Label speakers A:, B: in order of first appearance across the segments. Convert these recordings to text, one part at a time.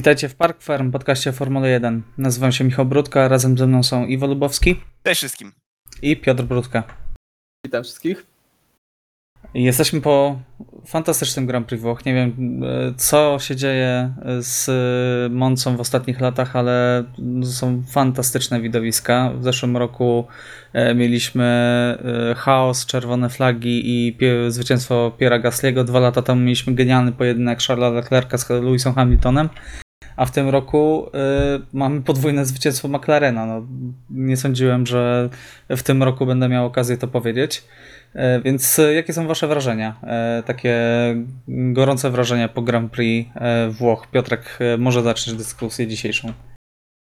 A: Witajcie w Park Farm, podcaście Formuły 1. Nazywam się Michał Brudka, razem ze mną są Iwo Lubowski
B: Cześć wszystkim.
A: i Piotr Brudka.
C: Witam wszystkich.
A: Jesteśmy po fantastycznym Grand Prix Włoch. Nie wiem, e, co się dzieje z Moncą w ostatnich latach, ale są fantastyczne widowiska. W zeszłym roku e, mieliśmy e, chaos, czerwone flagi i zwycięstwo Piera Gasly'ego. Dwa lata temu mieliśmy genialny pojedynek Charlesa Leclerca z Lewisem Hamiltonem. A w tym roku y, mamy podwójne zwycięstwo McLarena. No, nie sądziłem, że w tym roku będę miał okazję to powiedzieć. E, Więc e, jakie są Wasze wrażenia? E, Takie gorące wrażenia po Grand Prix Włoch. Piotrek, może zaczniesz dyskusję dzisiejszą.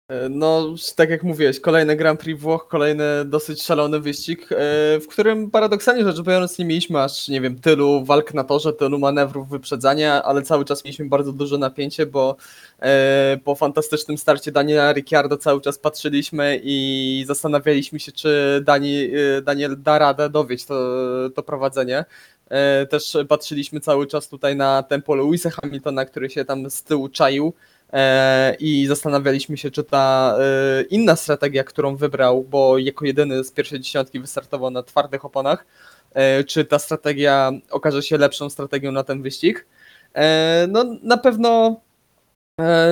C: E, No, tak jak mówiłeś, kolejny Grand Prix Włoch, kolejny dosyć szalony wyścig, e, w którym paradoksalnie rzecz biorąc nie mieliśmy aż, nie wiem, tylu walk na torze, tylu manewrów wyprzedzania, ale cały czas mieliśmy bardzo duże napięcie, bo e, po fantastycznym starcie Daniela Ricciardo cały czas patrzyliśmy i zastanawialiśmy się, czy Dani, Daniel da radę dowieść to, to prowadzenie. Też patrzyliśmy cały czas tutaj na tempo Lewisa Hamiltona, który się tam z tyłu czaił. E, i zastanawialiśmy się, czy ta e, inna strategia, którą wybrał, bo jako jedyny z pierwszej dziesiątki wystartował na twardych oponach, e, czy ta strategia okaże się lepszą strategią na ten wyścig. No na pewno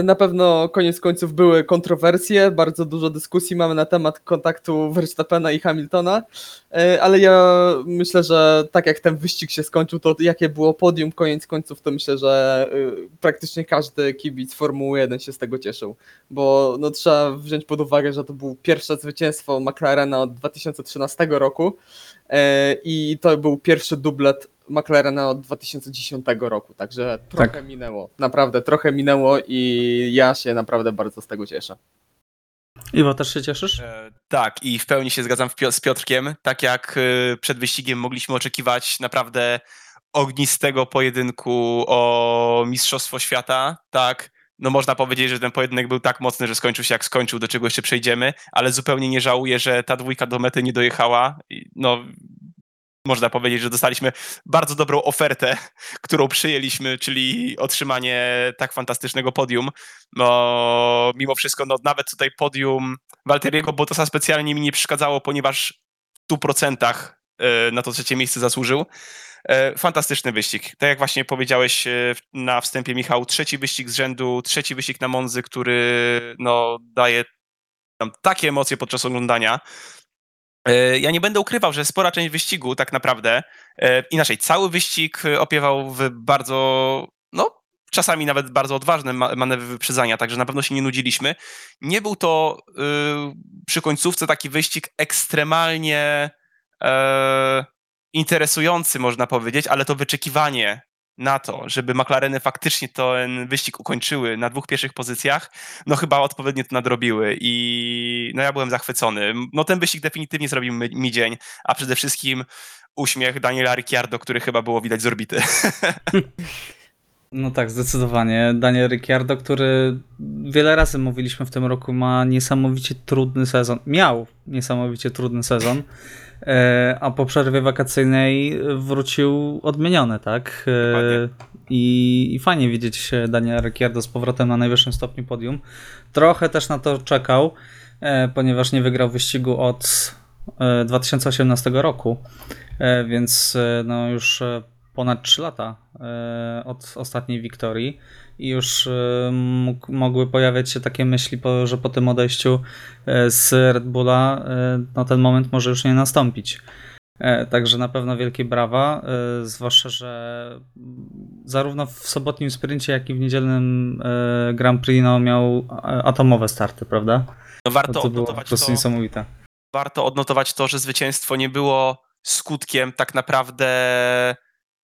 C: na pewno koniec końców były kontrowersje, bardzo dużo dyskusji mamy na temat kontaktu Verstappena i Hamiltona, e, ale ja myślę, że tak jak ten wyścig się skończył, to jakie było podium koniec końców, to myślę, że y, praktycznie każdy kibic Formuły 1 się z tego cieszył, bo no, trzeba wziąć pod uwagę, że to było pierwsze zwycięstwo McLarena od 2013 roku e, i to był pierwszy dublet McLarena od 2010 roku, także trochę
A: Tak.
C: minęło, naprawdę trochę minęło i ja się naprawdę bardzo z tego cieszę.
A: Iwo, też się cieszysz?
B: E, tak, i w pełni się zgadzam z Piotrkiem. Tak jak e, przed wyścigiem mogliśmy oczekiwać naprawdę ognistego pojedynku o Mistrzostwo Świata, tak. No można powiedzieć, że ten pojedynek był tak mocny, że skończył się jak skończył, do czego jeszcze przejdziemy, ale zupełnie nie żałuję, że ta dwójka do mety nie dojechała. No, można powiedzieć, że dostaliśmy bardzo dobrą ofertę, którą przyjęliśmy, czyli otrzymanie tak fantastycznego podium. No, mimo wszystko, no, nawet tutaj podium Walteriego Bottasa specjalnie mi nie przeszkadzało, ponieważ w 100% e, na to trzecie miejsce zasłużył. E, Fantastyczny wyścig. Tak jak właśnie powiedziałeś e, na wstępie, Michał, trzeci wyścig z rzędu, trzeci wyścig na Monzy, który no, daje nam takie emocje podczas oglądania. E, Ja nie będę ukrywał, że spora część wyścigu tak naprawdę, e, inaczej, cały wyścig opiewał w bardzo, no czasami nawet bardzo odważne ma- manewry wyprzedzania, także na pewno się nie nudziliśmy. Nie był to y, przy końcówce taki wyścig ekstremalnie e, interesujący, można powiedzieć, ale to wyczekiwanie na to, żeby McLareny faktycznie ten wyścig ukończyły na dwóch pierwszych pozycjach, no chyba odpowiednio to nadrobiły i no ja byłem zachwycony. No ten wyścig definitywnie zrobił mi, dzień, a przede wszystkim uśmiech Daniela Ricciardo, który chyba było widać z orbity.
A: No tak, zdecydowanie. Daniel Ricciardo, który wiele razy mówiliśmy w tym roku, ma niesamowicie trudny sezon. Miał niesamowicie trudny sezon, a po przerwie wakacyjnej wrócił odmieniony, tak? E. I, I fajnie widzieć Daniela Ricciardo z powrotem na najwyższym stopniu podium. Trochę też na to czekał, e, ponieważ nie wygrał wyścigu od e, 2018 roku, e, więc e, no już e, ponad 3 lata e, od ostatniej wiktorii i już e, mógł, mogły pojawiać się takie myśli, że po tym odejściu e, z Red Bulla no ten moment może już nie nastąpić. Także na pewno wielkie brawa, zwłaszcza, że zarówno w sobotnim sprincie, jak i w niedzielnym Grand Prix no, miał atomowe starty, prawda?
B: No warto
A: To, było po
B: odnotować
A: prostu
B: to,
A: niesamowite.
B: warto odnotować to, że zwycięstwo nie było skutkiem tak naprawdę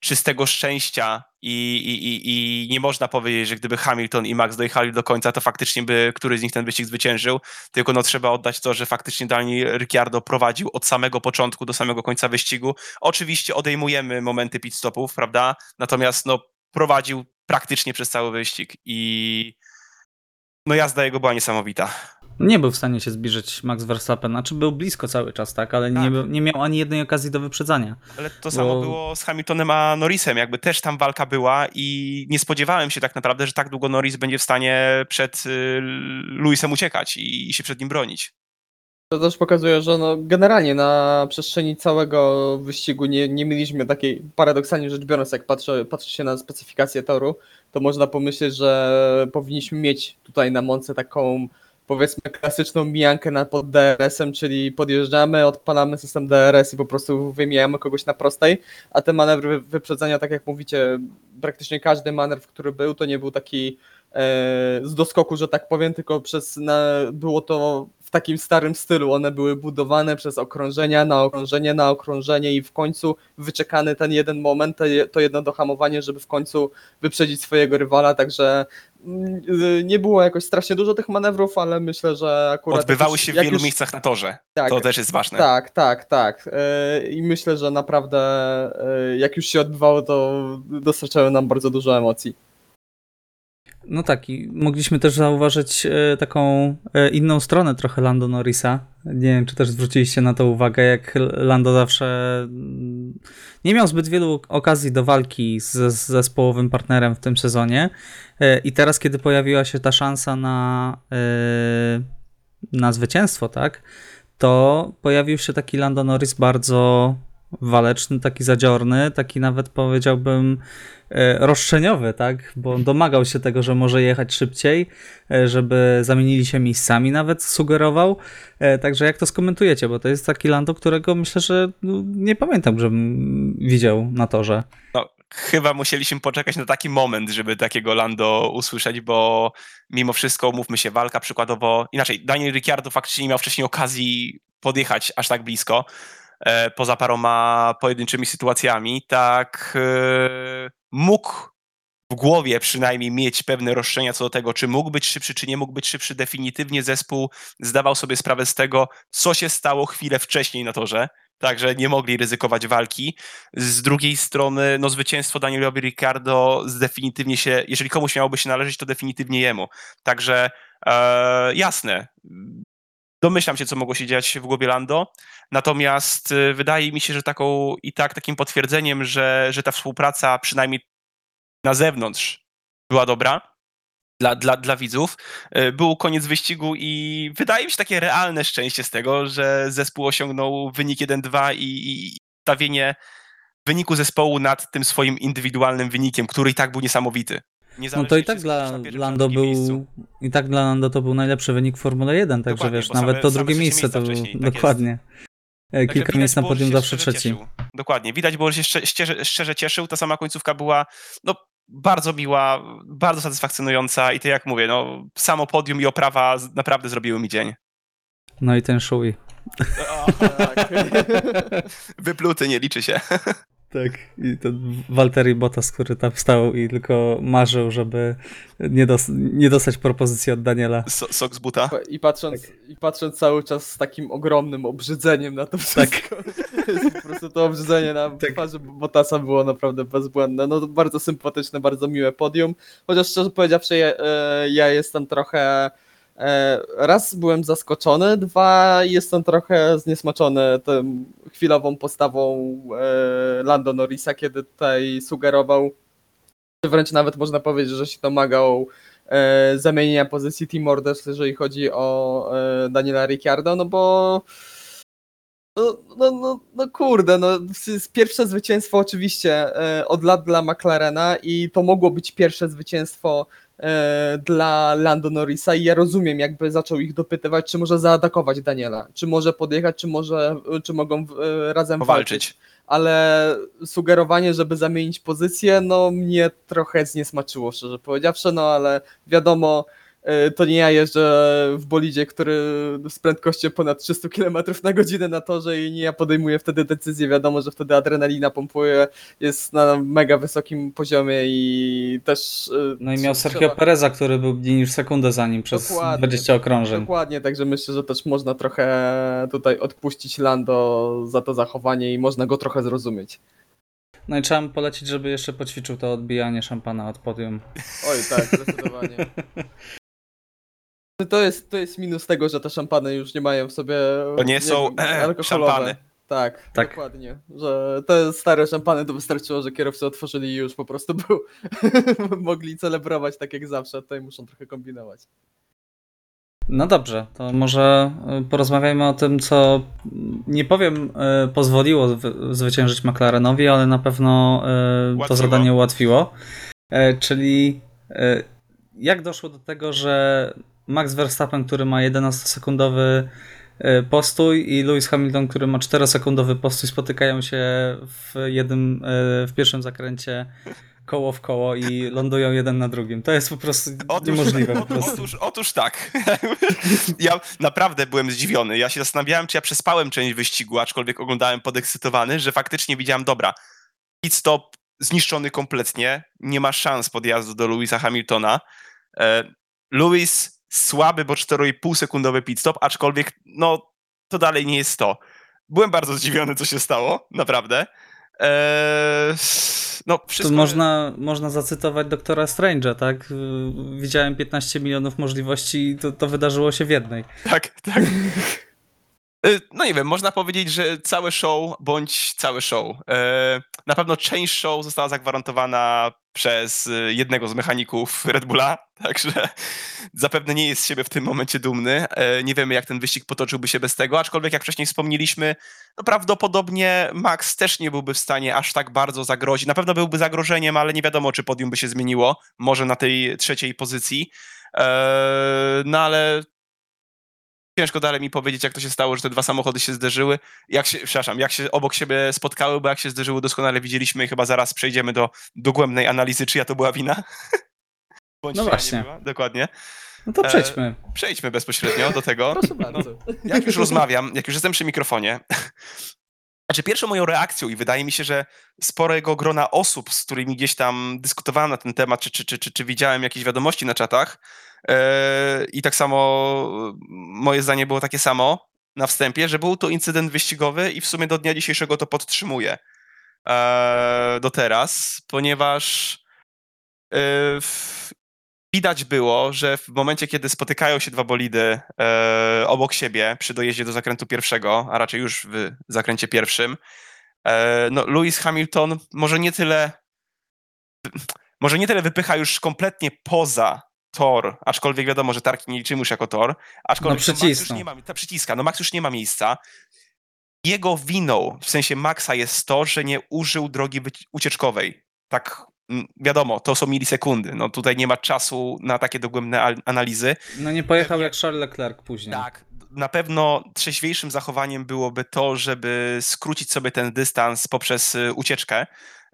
B: czystego szczęścia i, i, i, nie można powiedzieć, że gdyby Hamilton i Max dojechali do końca, to faktycznie by któryś z nich ten wyścig zwyciężył, tylko no trzeba oddać to, że faktycznie Daniel Ricciardo prowadził od samego początku do samego końca wyścigu. Oczywiście odejmujemy momenty pit stopów, prawda? Natomiast no prowadził praktycznie przez cały wyścig i no jazda jego była niesamowita.
A: Nie był w stanie się zbliżyć Max Verstappen, znaczy był blisko cały czas, tak, ale nie,
B: Tak.
A: był- nie miał ani jednej okazji do wyprzedzania.
B: Ale to samo
A: Bo-
B: było z Hamiltonem a Norrisem, jakby też tam walka była i nie spodziewałem się tak naprawdę, że tak długo Norris będzie w stanie przed y, Lewisem uciekać i, i się przed nim bronić.
C: To też pokazuje, że no generalnie na przestrzeni całego wyścigu nie, nie mieliśmy takiej, paradoksalnie rzecz biorąc, jak patrzy, patrzy się na specyfikację toru, to można pomyśleć, że powinniśmy mieć tutaj na Monce taką powiedzmy klasyczną mijankę na pod DRS-em, czyli podjeżdżamy, odpalamy system DRS i po prostu wymijamy kogoś na prostej, a te manewry wy- wyprzedzania, tak jak mówicie, praktycznie każdy manewr, który był, to nie był taki z doskoku, że tak powiem, tylko przez na, było to w takim starym stylu. One były budowane przez okrążenia na okrążenie na okrążenie i w końcu wyczekany ten jeden moment, to je- to jedno dohamowanie, żeby w końcu wyprzedzić swojego rywala, także mm, y, nie było jakoś strasznie dużo tych manewrów, ale myślę, że akurat...
B: Odbywały się w wielu
C: już-
B: miejscach na torze.
C: Tak,
B: To też jest ważne.
C: tak, tak, tak. E, I myślę, że naprawdę e, jak już się odbywało, to dostarczały nam bardzo dużo emocji.
A: No tak, i mogliśmy też zauważyć e, taką e, inną stronę trochę Lando Norrisa. Nie wiem, czy też zwróciliście na to uwagę, jak Lando zawsze mm, nie miał zbyt wielu okazji do walki z, zespołowym partnerem w tym sezonie. E, I teraz, kiedy pojawiła się ta szansa na, na zwycięstwo, tak, to pojawił się taki Lando Norris bardzo waleczny, taki zadziorny, taki nawet powiedziałbym e, roszczeniowy, tak? Bo domagał się tego, że może jechać szybciej, e, żeby zamienili się miejscami, nawet sugerował. E, Także jak to skomentujecie? Bo to jest taki Lando, którego myślę, że no, nie pamiętam, żebym widział na torze.
B: No, chyba musieliśmy poczekać na taki moment, żeby takiego Lando usłyszeć, bo mimo wszystko, umówmy się, walka przykładowo, inaczej, Daniel Ricciardo faktycznie nie miał wcześniej okazji podjechać aż tak blisko, poza paroma pojedynczymi sytuacjami, tak e, mógł w głowie przynajmniej mieć pewne roszczenia co do tego, czy mógł być szybszy, czy nie mógł być szybszy. Definitywnie zespół zdawał sobie sprawę z tego, co się stało chwilę wcześniej na torze, także nie mogli ryzykować walki. Z drugiej strony, no zwycięstwo Danielowi Ricardo definitywnie się, jeżeli komuś miałoby się należeć, to definitywnie jemu. Także e, jasne, domyślam się, co mogło się dziać w głowie Lando, natomiast e, wydaje mi się, że taką i tak takim potwierdzeniem, że, że ta współpraca przynajmniej na zewnątrz była dobra dla, dla, dla widzów, e, był koniec wyścigu i wydaje mi się takie realne szczęście z tego, że zespół osiągnął wynik 1-2 i, i stawienie wyniku zespołu nad tym swoim indywidualnym wynikiem, który i tak był niesamowity.
A: No to i tak dla Lando był.
B: miejscu.
A: I tak dla Lando to był najlepszy wynik w Formule 1, także
B: Dokładnie,
A: wiesz,
B: bo
A: nawet
B: same-
A: to drugie miejsce to był.
B: tak
A: dokładnie. E,
B: Także
A: Kilka
B: widać
A: miejsc na podium zawsze trzeci.
B: cieszył. Dokładnie. Widać że się szczerze, szczerze, cieszył. Ta sama końcówka była no, bardzo miła, bardzo satysfakcjonująca i to jak mówię, no, samo podium i oprawa naprawdę zrobiły mi dzień.
A: No i ten Shui.
C: Tak.
B: Wypluty, nie liczy się.
A: Tak, i ten Walteri Bottas, który tam stał i tylko marzył, żeby nie, dos- nie dostać propozycji od Daniela.
B: So, sok z buta.
C: I patrząc, I patrząc cały czas z takim ogromnym obrzydzeniem na to wszystko. po prostu to obrzydzenie na
A: Tak.
C: twarzy Botasa było naprawdę bezbłędne. No to bardzo sympatyczne, bardzo miłe podium. Chociaż szczerze powiedziawszy, ja, e, ja jestem trochę. E, Raz byłem zaskoczony, dwa jestem trochę zniesmaczony tą chwilową postawą e, Lando Norrisa, kiedy tutaj sugerował, wręcz nawet można powiedzieć, że się domagał e, zamienienia pozycji Team Orders, jeżeli chodzi o Daniela Ricciardo, no bo no, no, no, no kurde, no pierwsze zwycięstwo oczywiście od lat dla McLarena i to mogło być pierwsze zwycięstwo dla Lando Norrisa i ja rozumiem jakby zaczął ich dopytywać, czy może zaatakować Daniela, czy może podjechać, czy może, czy mogą e, razem walczyć. Ale sugerowanie, żeby zamienić pozycję, no mnie trochę zniesmaczyło, szczerze powiedziawszy, no ale wiadomo, to nie ja jeżdżę w bolidzie, który z prędkością ponad 300 km na godzinę na torze i nie ja podejmuję wtedy decyzję, wiadomo, że wtedy adrenalina pompuje, jest na mega wysokim poziomie i też... y,
A: No i miał
C: trzeba-
A: Sergio Pereza, który był mniej niż sekundę za nim przez
C: Dokładnie.
A: 20 okrążeń.
C: Dokładnie, także myślę, że też można trochę tutaj odpuścić Lando za to zachowanie i można go trochę zrozumieć.
A: No i trzeba mu polecić, żeby jeszcze poćwiczył to odbijanie szampana od podium.
C: Oj, tak, zdecydowanie. To jest, to jest minus tego, że te szampany już nie mają w sobie.
B: To nie są, e,
C: alkoholowe.
B: szampany.
C: Tak,
A: Tak.
C: dokładnie. Że te stare szampany to wystarczyło, że kierowcy otworzyli i już po prostu był. mogli celebrować tak jak zawsze. Tutaj muszą trochę kombinować.
A: No dobrze, to może y, porozmawiajmy o tym, co nie powiem y, pozwoliło zwy- zwyciężyć McLarenowi, ale na pewno y, to
B: Ułatwiło.
A: zadanie ułatwiło. E, Czyli jak doszło do tego, że Max Verstappen, który ma 11-sekundowy y, postój i Lewis Hamilton, który ma 4-sekundowy postój, spotykają się w jednym, y, w pierwszym zakręcie koło w koło i lądują jeden na drugim. To jest po prostu niemożliwe. Po prostu.
B: Otóż, otóż tak. ja naprawdę byłem zdziwiony. Ja się zastanawiałem, czy ja przespałem część wyścigu, aczkolwiek oglądałem podekscytowany, że faktycznie widziałem, dobra, pit stop zniszczony kompletnie, nie ma szans podjazdu do Louisa Hamiltona. E, Lewis słaby, bo 4,5 sekundowy pit stop, aczkolwiek no to dalej nie jest to. Byłem bardzo zdziwiony, co się stało, naprawdę. E, no,
A: Tu
B: wszystko...
A: można, można zacytować doktora Strange'a, tak? Widziałem 15 milionów możliwości i to, to wydarzyło się w jednej.
B: Tak, tak. Y, No nie wiem, można powiedzieć, że całe show bądź całe show. E, Na pewno część show została zagwarantowana przez y, jednego z mechaników Red Bulla, także zapewne nie jest z siebie w tym momencie dumny. E, Nie wiemy, jak ten wyścig potoczyłby się bez tego, aczkolwiek jak wcześniej wspomnieliśmy, no prawdopodobnie Max też nie byłby w stanie aż tak bardzo zagrozić. Na pewno byłby zagrożeniem, ale nie wiadomo, czy podium by się zmieniło. Może na tej trzeciej pozycji. E, No ale ciężko dalej mi powiedzieć, jak to się stało, że te dwa samochody się zderzyły. Jak się, przepraszam, jak się obok siebie spotkały, bo jak się zderzyły, doskonale widzieliśmy i chyba zaraz przejdziemy do dogłębnej analizy, czyja to była wina. Bądź
A: No właśnie.
B: Dokładnie.
A: No to
B: E,
A: przejdźmy.
B: Przejdźmy bezpośrednio do tego.
C: Proszę bardzo.
B: Jak już rozmawiam, jak już jestem przy mikrofonie, znaczy pierwszą moją reakcją i wydaje mi się, że sporego grona osób, z którymi gdzieś tam dyskutowałem na ten temat, czy, czy, czy, czy, czy widziałem jakieś wiadomości na czatach e, i tak samo moje zdanie było takie samo na wstępie, że był to incydent wyścigowy i w sumie do dnia dzisiejszego to podtrzymuję e, do teraz, ponieważ e, widać było, że w momencie, kiedy spotykają się dwa bolidy e, obok siebie przy dojeździe do zakrętu pierwszego, a raczej już w zakręcie pierwszym, e, no Lewis Hamilton może nie tyle może nie tyle wypycha już kompletnie poza tor, aczkolwiek wiadomo, że tarki nie liczymy już jako tor, aczkolwiek
A: No,
B: Max już nie ma, ta przyciska, no Max już nie ma miejsca. Jego winą, w sensie Maxa jest to, że nie użył drogi ucieczkowej. Tak, mm, wiadomo, to są milisekundy. No tutaj nie ma czasu na takie dogłębne al- analizy.
A: No nie pojechał jak Charles Leclerc później.
B: Tak, na pewno trzeźwiejszym zachowaniem byłoby to, żeby skrócić sobie ten dystans poprzez y, ucieczkę,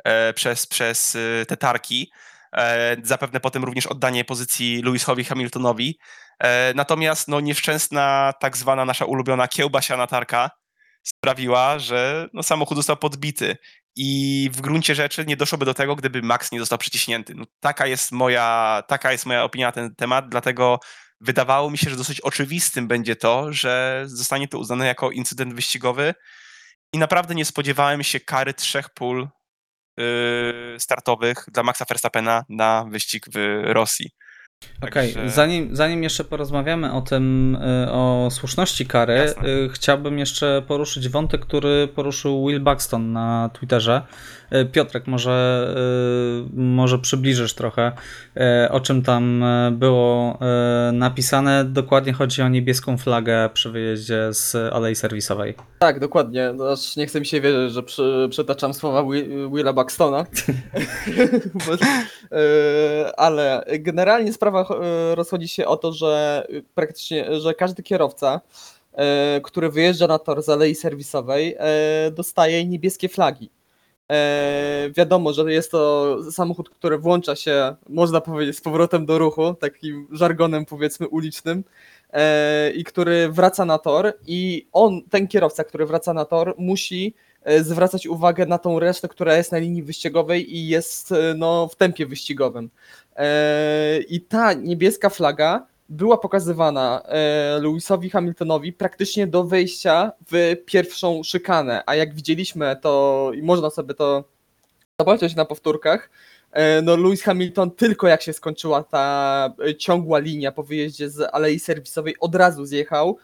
B: e, przez, przez y, te tarki. E, Zapewne potem również oddanie pozycji Lewisowi Hamiltonowi. E, Natomiast no, nieszczęsna, tak zwana nasza ulubiona kiełbasiana tarka sprawiła, że no, samochód został podbity. I w gruncie rzeczy nie doszłoby do tego, gdyby Max nie został przyciśnięty. No, taka, jest moja, taka jest moja opinia na ten temat, dlatego wydawało mi się, że dosyć oczywistym będzie to, że zostanie to uznane jako incydent wyścigowy i naprawdę nie spodziewałem się kary trzech pól startowych dla Maxa Verstappena na wyścig w Rosji.
A: Okej,
B: Także-
A: zanim, zanim jeszcze porozmawiamy o tym, y, o słuszności kary,
B: Jasne.
A: y, chciałbym jeszcze poruszyć wątek, który poruszył Will Buxton na Twitterze. Y, Piotrek, może, y, może przybliżysz trochę, y, o czym tam było napisane. Dokładnie chodzi o niebieską flagę przy wyjeździe z alei serwisowej.
C: Tak, dokładnie. No, Aż nie chce mi się wierzyć, że przy, przytaczam słowa Wi- Willa Buxtona. E, ale generalnie sprawa e, rozchodzi się o to, że praktycznie, że każdy kierowca, e, który wyjeżdża na tor z alei serwisowej, e, dostaje niebieskie flagi. E, wiadomo, że jest to samochód, który włącza się, można powiedzieć, z powrotem do ruchu, takim żargonem powiedzmy ulicznym e, i który wraca na tor i on, ten kierowca, który wraca na tor, musi e, zwracać uwagę na tą resztę, która jest na linii wyścigowej i jest e, no, w tempie wyścigowym. E, I ta niebieska flaga była pokazywana e, Lewisowi Hamiltonowi praktycznie do wejścia w pierwszą szykanę, a jak widzieliśmy to i można sobie to zobaczyć na powtórkach, E, No, Lewis Hamilton tylko jak się skończyła ta e, ciągła linia po wyjeździe z alei serwisowej, od razu zjechał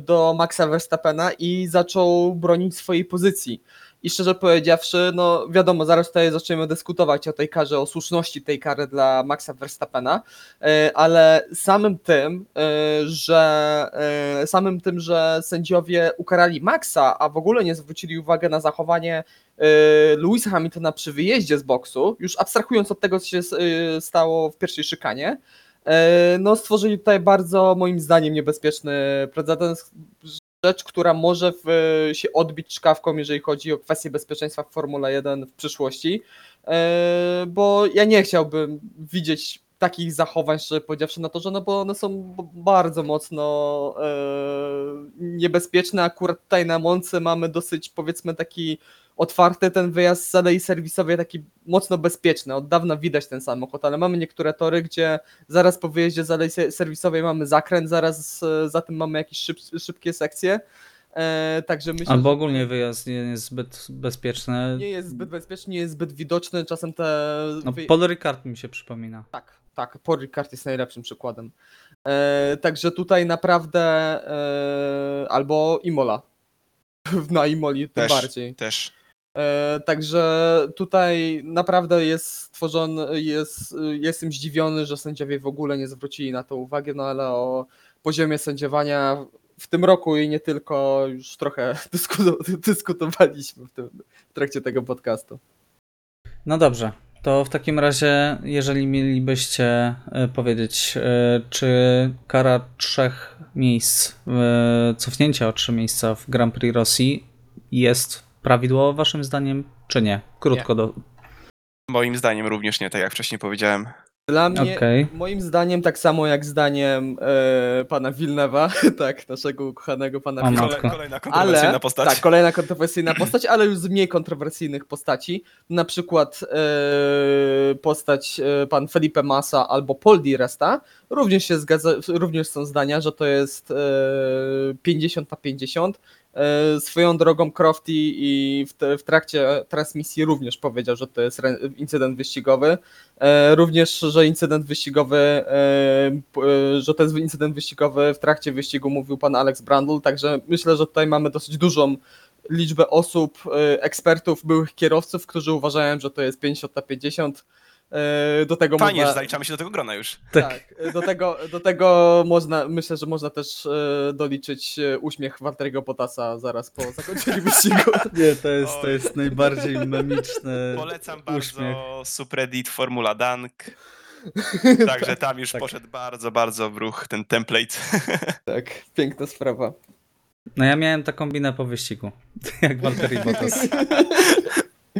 C: do Maxa Verstappena i zaczął bronić swojej pozycji. I szczerze powiedziawszy, no wiadomo, zaraz tutaj zaczniemy dyskutować o tej karze, o słuszności tej kary dla Maxa Verstappena, e, ale samym tym, e, że e, samym tym, że sędziowie ukarali Maxa, a w ogóle nie zwrócili uwagi na zachowanie Louisa Hamiltona przy wyjeździe z boksu, już abstrahując od tego, co się stało w pierwszej szykanie, no stworzyli tutaj bardzo moim zdaniem niebezpieczny precedens, rzecz, która może w, się odbić czkawką, jeżeli chodzi o kwestie bezpieczeństwa w Formule 1 w przyszłości, e, bo ja nie chciałbym widzieć takich zachowań, szczerze powiedziawszy na to, że no bo one są bardzo mocno e, niebezpieczne. Akurat tutaj na Monce mamy dosyć powiedzmy taki otwarty ten wyjazd z alei serwisowej, taki mocno bezpieczny. Od dawna widać ten samochód, ale mamy niektóre tory, gdzie zaraz po wyjeździe z alei se- serwisowej mamy zakręt, zaraz e, za tym mamy jakieś szyb, szybkie sekcje. E, także myślę,
A: Albo ogólnie wyjazd nie jest zbyt bezpieczny.
C: nie jest zbyt bezpieczny, nie jest zbyt widoczny. Czasem te.
A: No, Paul Ricard mi się przypomina.
C: Tak, tak. Paul Ricard jest najlepszym przykładem. E, także tutaj naprawdę. E, albo Imola. Na Imoli tym
B: Też.
C: bardziej.
B: Też.
C: E, także tutaj naprawdę jest stworzony, jest, jestem zdziwiony, że sędziowie w ogóle nie zwrócili na to uwagi, no ale o poziomie sędziowania w tym roku i nie tylko już trochę dyskuto- dyskutowaliśmy w, tym, w trakcie tego podcastu.
A: No dobrze, to w takim razie, jeżeli mielibyście e, powiedzieć, e, czy kara trzech miejsc, cofnięcia o trzy miejsca w Grand Prix Rosji jest prawidłowa waszym zdaniem, czy nie? Krótko do...
B: Moim zdaniem również nie, tak jak wcześniej powiedziałem.
C: Dla mnie,
A: Okej.
C: moim zdaniem, tak samo jak zdaniem e, pana Wilnewa, tak, naszego ukochanego pana
A: O
C: Wilnewa.
B: Kole, kolejna kontrowersyjna
C: ale,
B: postać.
C: Tak, kolejna kontrowersyjna postać, ale już z mniej kontrowersyjnych postaci. Na przykład e, postać e, pan Felipe Massa albo Paul Di Resta również się zgadza, również są zdania, że to jest e, 50 na 50. E, swoją drogą Crofty i w, trakcie transmisji również powiedział, że to jest incydent wyścigowy. E, również, że incydent wyścigowy, e, że to jest incydent wyścigowy w trakcie wyścigu mówił pan Alex Brandl, także myślę, że tutaj mamy dosyć dużą liczbę osób, ekspertów, byłych kierowców, którzy uważają, że to jest 50 na 50. E, Do tego
B: Fajnie,
C: można,
B: że zaliczamy się do tego grona już.
C: tak, do tego, do tego można, myślę, że można też e, doliczyć e, uśmiech Walteriego Potasa zaraz po zakończeniu wyścigu.
A: Nie, to jest, to jest najbardziej memiczny
B: Polecam
A: uśmiech.
B: bardzo subreddit Formula Dunk. Także tam już
A: tak.
B: poszedł bardzo, bardzo w ruch ten template.
C: Tak, piękna sprawa.
A: No ja miałem taką binę po wyścigu, jak Valtteri Bottas.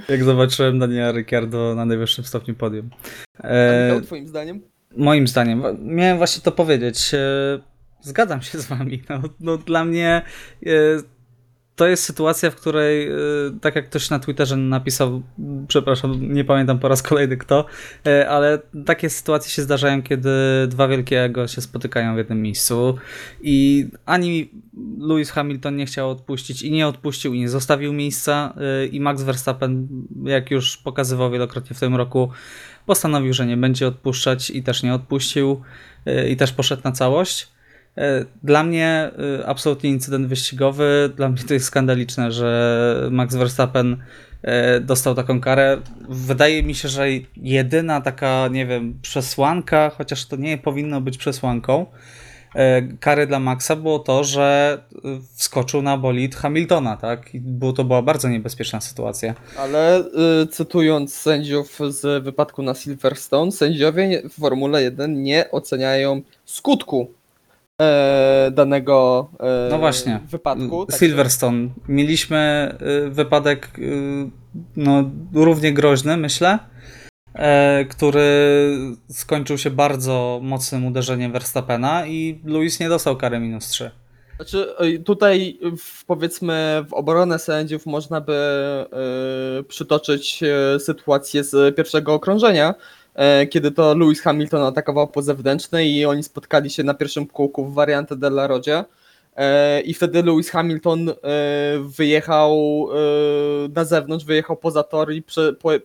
A: Jak zobaczyłem Daniela Ricciardo na najwyższym stopniu podium.
C: A
A: E,
C: Michał, twoim zdaniem?
A: Moim zdaniem, miałem właśnie to powiedzieć. e, Zgadzam się z wami. No, no dla mnie e, to jest sytuacja, w której, e, tak jak ktoś na Twitterze napisał, przepraszam, nie pamiętam po raz kolejny kto, e, ale takie sytuacje się zdarzają, kiedy dwa wielkie ego się spotykają w jednym miejscu i ani Lewis Hamilton nie chciał odpuścić i nie odpuścił i nie zostawił miejsca e, i Max Verstappen, jak już pokazywał wielokrotnie w tym roku, postanowił, że nie będzie odpuszczać i też nie odpuścił y, i też poszedł na całość. Y, Dla mnie y, absolutnie incydent wyścigowy, dla mnie to jest skandaliczne, że Max Verstappen y, dostał taką karę. Wydaje mi się, że jedyna taka, nie wiem, przesłanka, chociaż to nie powinno być przesłanką, kary dla Maxa było to, że wskoczył na bolid Hamiltona, tak? I było, to była bardzo niebezpieczna sytuacja.
C: Ale y, cytując sędziów z wypadku na Silverstone, sędziowie w Formule 1 nie oceniają skutku e, danego e,
A: No właśnie.
C: wypadku.
A: Silverstone. Mieliśmy y, wypadek no, równie groźny, myślę, e, który skończył się bardzo mocnym uderzeniem Verstappena i Lewis nie dostał kary minus 3.
C: Znaczy, tutaj w, powiedzmy w obronę sędziów można by y, przytoczyć y, sytuację z pierwszego okrążenia, y, kiedy to Lewis Hamilton atakował po zewnętrznej i oni spotkali się na pierwszym kółku w wariantę Della Rodzie. E, I wtedy Lewis Hamilton e, wyjechał e, na zewnątrz, wyjechał poza tor i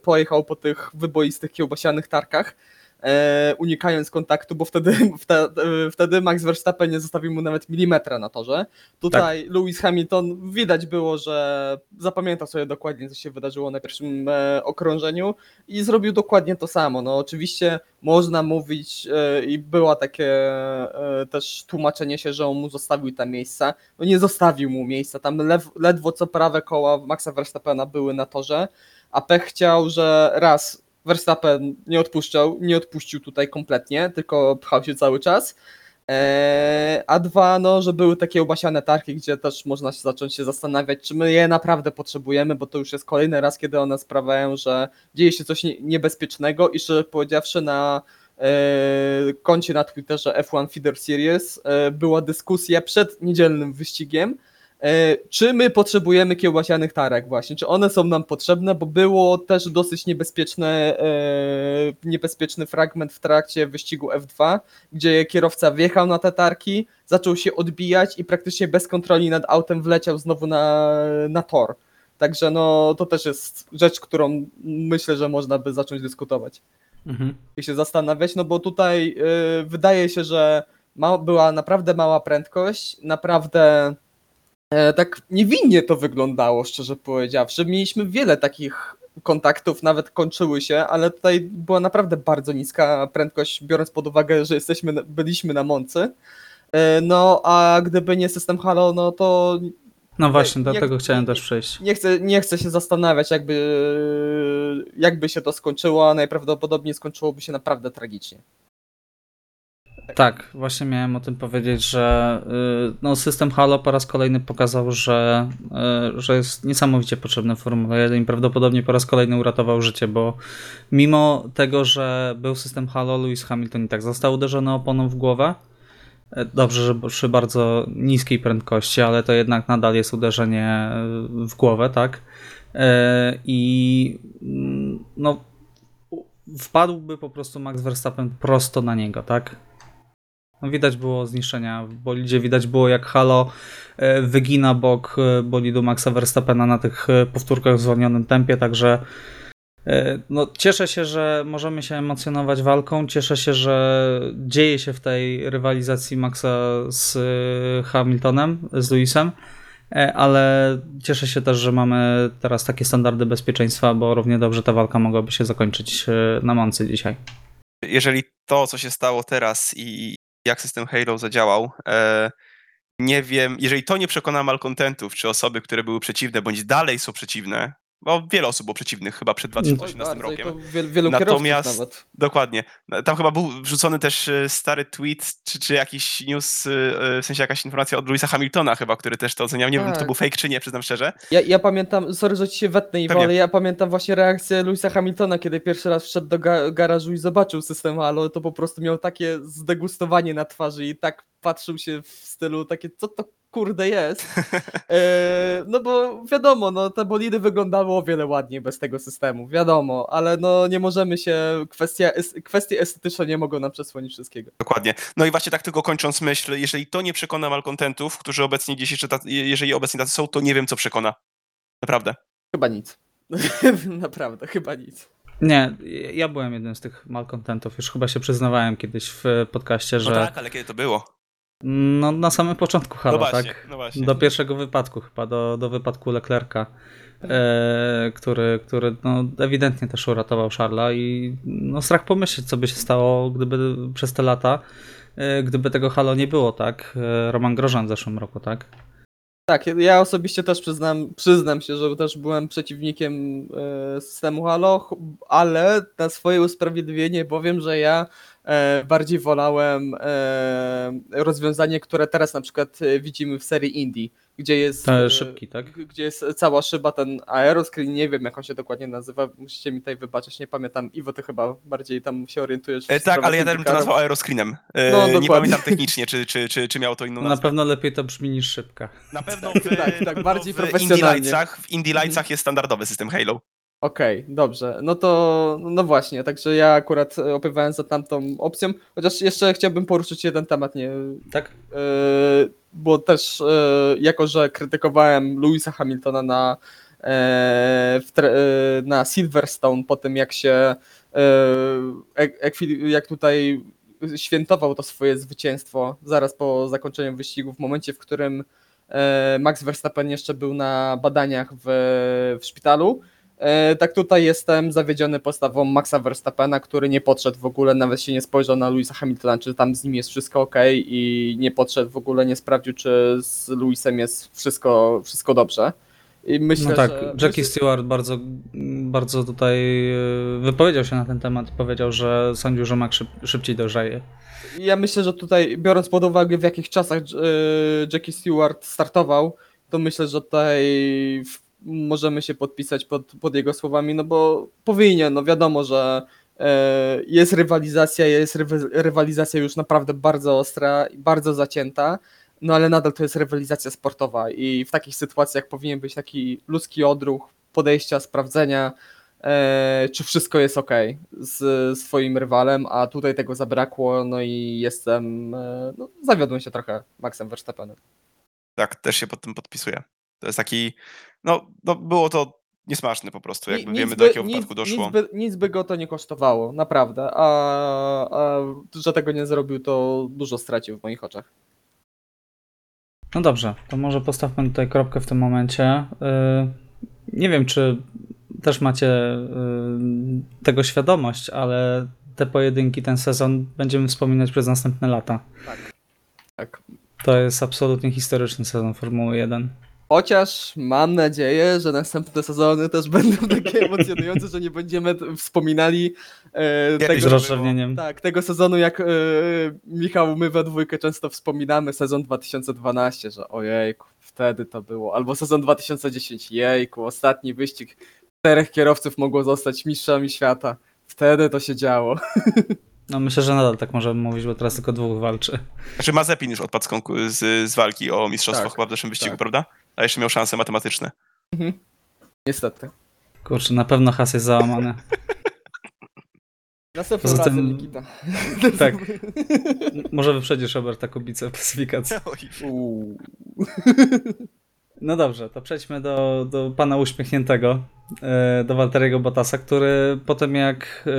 C: pojechał po tych wyboistych kiełbasianych tarkach, e, unikając kontaktu, bo wtedy, wtedy, wtedy Max Verstappen nie zostawił mu nawet milimetra na torze. Tutaj Lewis Hamilton widać było, że zapamiętał sobie dokładnie, co się wydarzyło na pierwszym e, okrążeniu i zrobił dokładnie to samo. No oczywiście można mówić e, i było takie e, też tłumaczenie się, że on mu zostawił te miejsca. No nie zostawił mu miejsca, tam lew, ledwo co prawe koła Maxa Verstappena były na torze, a Pech chciał, że raz Verstappen nie odpuszczał, nie odpuścił tutaj kompletnie, tylko pchał się cały czas. Eee, A dwa, no, że były takie obasiane tarki, gdzie też można się zacząć się zastanawiać, czy my je naprawdę potrzebujemy, bo to już jest kolejny raz, kiedy one sprawiają, że dzieje się coś nie- niebezpiecznego i szczerze powiedziawszy na e, koncie na Twitterze F1 Feeder Series e, była dyskusja przed niedzielnym wyścigiem, czy my potrzebujemy kiełbasianych tarek właśnie, czy one są nam potrzebne, bo było też dosyć niebezpieczne, e, niebezpieczny fragment w trakcie wyścigu F2, gdzie kierowca wjechał na te tarki, zaczął się odbijać i praktycznie bez kontroli nad autem wleciał znowu na, na tor. Także no to też jest rzecz, którą myślę, że można by zacząć dyskutować
A: Mhm.
C: i się zastanawiać, no bo tutaj y, wydaje się, że ma, była naprawdę mała prędkość, naprawdę e, tak niewinnie to wyglądało, szczerze powiedziawszy. Mieliśmy wiele takich kontaktów, nawet kończyły się, ale tutaj była naprawdę bardzo niska prędkość, biorąc pod uwagę, że jesteśmy, byliśmy na Moncy. E, No, a gdyby nie system Halo, no to
A: No właśnie, do
C: jak-
A: tego chciałem też przejść.
C: nie chcę, nie chcę się zastanawiać, jakby, jakby się to skończyło, a najprawdopodobniej skończyłoby się naprawdę tragicznie.
A: Tak, właśnie miałem o tym powiedzieć, że y, no, system Halo po raz kolejny pokazał, że, y, że jest niesamowicie potrzebny w Formule 1 i prawdopodobnie po raz kolejny uratował życie, bo mimo tego, że był system Halo, Lewis Hamilton i tak został uderzony oponą w głowę. E, Dobrze, że przy bardzo niskiej prędkości, ale to jednak nadal jest uderzenie y, w głowę, tak? E, I mm, no, wpadłby po prostu Max Verstappen prosto na niego, tak? No widać było zniszczenia. W bolidzie, widać było jak Halo e, wygina bok e, bolidu Maxa Verstappena na tych e, powtórkach w zwolnionym tempie, także no, cieszę się, że możemy się emocjonować walką, cieszę się, że dzieje się w tej rywalizacji Maxa z Hamiltonem, z Lewisem, ale cieszę się też, że mamy teraz takie standardy bezpieczeństwa, bo równie dobrze ta walka mogłaby się zakończyć na Moncy dzisiaj.
B: jeżeli to, co się stało teraz i jak system Halo zadziałał, e, nie wiem, jeżeli to nie przekona malkontentów, czy osoby, które były przeciwne, bądź dalej są przeciwne, bo wiele osób było przeciwnych chyba przed 2018
C: Oj, bardzo, i
B: rokiem.
C: to wiel, wielu
B: Natomiast-
C: nawet.
B: Dokładnie. No, Tam chyba był wrzucony też e, stary tweet, czy, czy jakiś news, e, w sensie jakaś informacja od Louisa Hamiltona chyba, który też to oceniał. Nie wiem, czy to
C: Tak.
B: był fake, czy nie, przyznam szczerze.
C: Ja, ja pamiętam, sorry, że ci się wetnę, Iwo, ale ja pamiętam właśnie reakcję Louisa Hamiltona, kiedy pierwszy raz wszedł do ga garażu i zobaczył system Halo, to po prostu miał takie zdegustowanie na twarzy i tak patrzył się w stylu takie, co to kurde jest. E, no bo wiadomo, no te bolidy wyglądały o wiele ładniej bez tego systemu, wiadomo, ale no nie możemy się, kwestia, es- kwestie estetyczne nie mogą nam przesłonić wszystkiego.
B: Dokładnie. No i właśnie tak tylko kończąc myśl, jeżeli to nie przekona malkontentów, którzy obecnie gdzieś jeszcze, tacy, jeżeli obecnie tacy są, to nie wiem, co przekona. Naprawdę.
C: Chyba nic. Naprawdę, chyba nic.
A: Nie, ja byłem jednym z tych malcontentów. Już chyba się przyznawałem kiedyś w podcaście,
B: No
A: że
B: tak, ale kiedy to było?
A: No, na samym początku Halo,
B: no właśnie,
A: tak?
B: no właśnie.
A: Do pierwszego wypadku chyba, do, do wypadku Leclerca, e, który, który no, ewidentnie też uratował Charla i no, strach pomyśleć, co by się stało, gdyby przez te lata, e, gdyby tego Halo nie było, tak? E, Roman Grożan w zeszłym roku, tak?
C: Tak, ja osobiście też przyznam, przyznam się, że też byłem przeciwnikiem e, systemu Halo, ale na swoje usprawiedliwienie powiem, że ja bardziej wolałem e, rozwiązanie, które teraz na przykład e, widzimy w serii Indie, gdzie jest e,
A: szybki, tak?
C: gdzie jest cała szyba, ten aeroscreen, nie wiem jak on się dokładnie nazywa, musicie mi tutaj wybaczyć, nie pamiętam, Iwo ty chyba bardziej tam się orientujesz. w
B: E, tak, ale ja bym to nazwał aeroscreenem. E,
C: No,
B: nie
C: dokładnie.
B: pamiętam technicznie, czy, czy, czy, czy miało to inną
A: Na
B: nazwę.
A: pewno lepiej to brzmi niż szybka.
B: Na pewno w,
C: Tak, tak,
B: na
C: bardziej
B: w Indie
C: profesjonalnie.
B: Lightsach, w Indie Lightsach jest standardowy system Halo.
C: Okej, dobrze. No to, no właśnie, także ja akurat e, opowiadałem za tamtą opcją, chociaż jeszcze chciałbym poruszyć jeden temat, nie,
A: Tak?
C: e, bo też e, jako, że krytykowałem Louisa Hamiltona na, e, w tre, e, na Silverstone po tym jak się e, ek- ekwi- jak tutaj świętował to swoje zwycięstwo zaraz po zakończeniu wyścigu w momencie, w którym e, Max Verstappen jeszcze był na badaniach w, w szpitalu. E, Tak tutaj jestem zawiedziony postawą Maxa Verstappena, który nie podszedł w ogóle, nawet się nie spojrzał na Louisa Hamiltona, czy tam z nim jest wszystko ok i nie podszedł w ogóle, nie sprawdził, czy z Louisem jest wszystko, wszystko dobrze. I myślę,
A: no tak,
C: że,
A: Jackie Stewart bardzo, bardzo tutaj e, wypowiedział się na ten temat i powiedział, że sądził, że Max szyb, szybciej dojrzeje.
C: Ja myślę, że tutaj, biorąc pod uwagę w jakich czasach e, Jackie Stewart startował, to myślę, że tutaj w- możemy się podpisać pod, pod jego słowami, no bo powinien, no wiadomo, że e, jest rywalizacja, jest rywalizacja już naprawdę bardzo ostra i bardzo zacięta, no ale nadal to jest rywalizacja sportowa i w takich sytuacjach powinien być taki ludzki odruch podejścia, sprawdzenia, e, czy wszystko jest ok z swoim rywalem, a tutaj tego zabrakło, no i jestem, e, no, zawiodłem się trochę Maxem Verstappenem.
B: Tak, też się pod tym podpisuję. To jest taki, no, no było to niesmaczne po prostu, jakby
C: Ni-
B: wiemy
C: nic
B: do
C: by-
B: jakiego
C: nic-
B: wypadku doszło.
C: Nic by, nic by go to nie kosztowało, naprawdę, a, a że tego nie zrobił, to dużo stracił w moich oczach.
A: No dobrze, to może postawmy tutaj kropkę w tym momencie. Yy, Nie wiem, czy też macie yy, tego świadomość, ale te pojedynki, ten sezon będziemy wspominać przez następne lata.
C: Tak. Tak.
A: To jest absolutnie historyczny sezon Formuły 1.
C: Chociaż mam nadzieję, że następne sezony też będą takie emocjonujące, że nie będziemy wspominali e,
B: Kiedyś
C: tego, tak, tego sezonu, jak e, Michał, my we dwójkę często wspominamy sezon 2012, że ojejku, wtedy to było. Albo sezon 2010, jejku, ostatni wyścig czterech kierowców mogło zostać mistrzami świata. Wtedy to się działo.
A: No myślę, że nadal tak możemy mówić, bo teraz tylko dwóch walczy.
B: Znaczy Mazepin już odpadł z, z walki o mistrzostwo
C: Tak,
B: chyba w zeszłym wyścigu,
C: tak.
B: prawda? A jeszcze miał szanse matematyczne.
C: Niestety.
A: Kurczę, na pewno has jest załamany.
C: Następnym
A: Poza tym-
C: Nikita.
A: Tak. Może wyprzedzisz Roberta Kubicę w klasyfikacji. No dobrze, to przejdźmy do, do pana uśmiechniętego, e, do Walteriego Bottasa, który po tym jak e,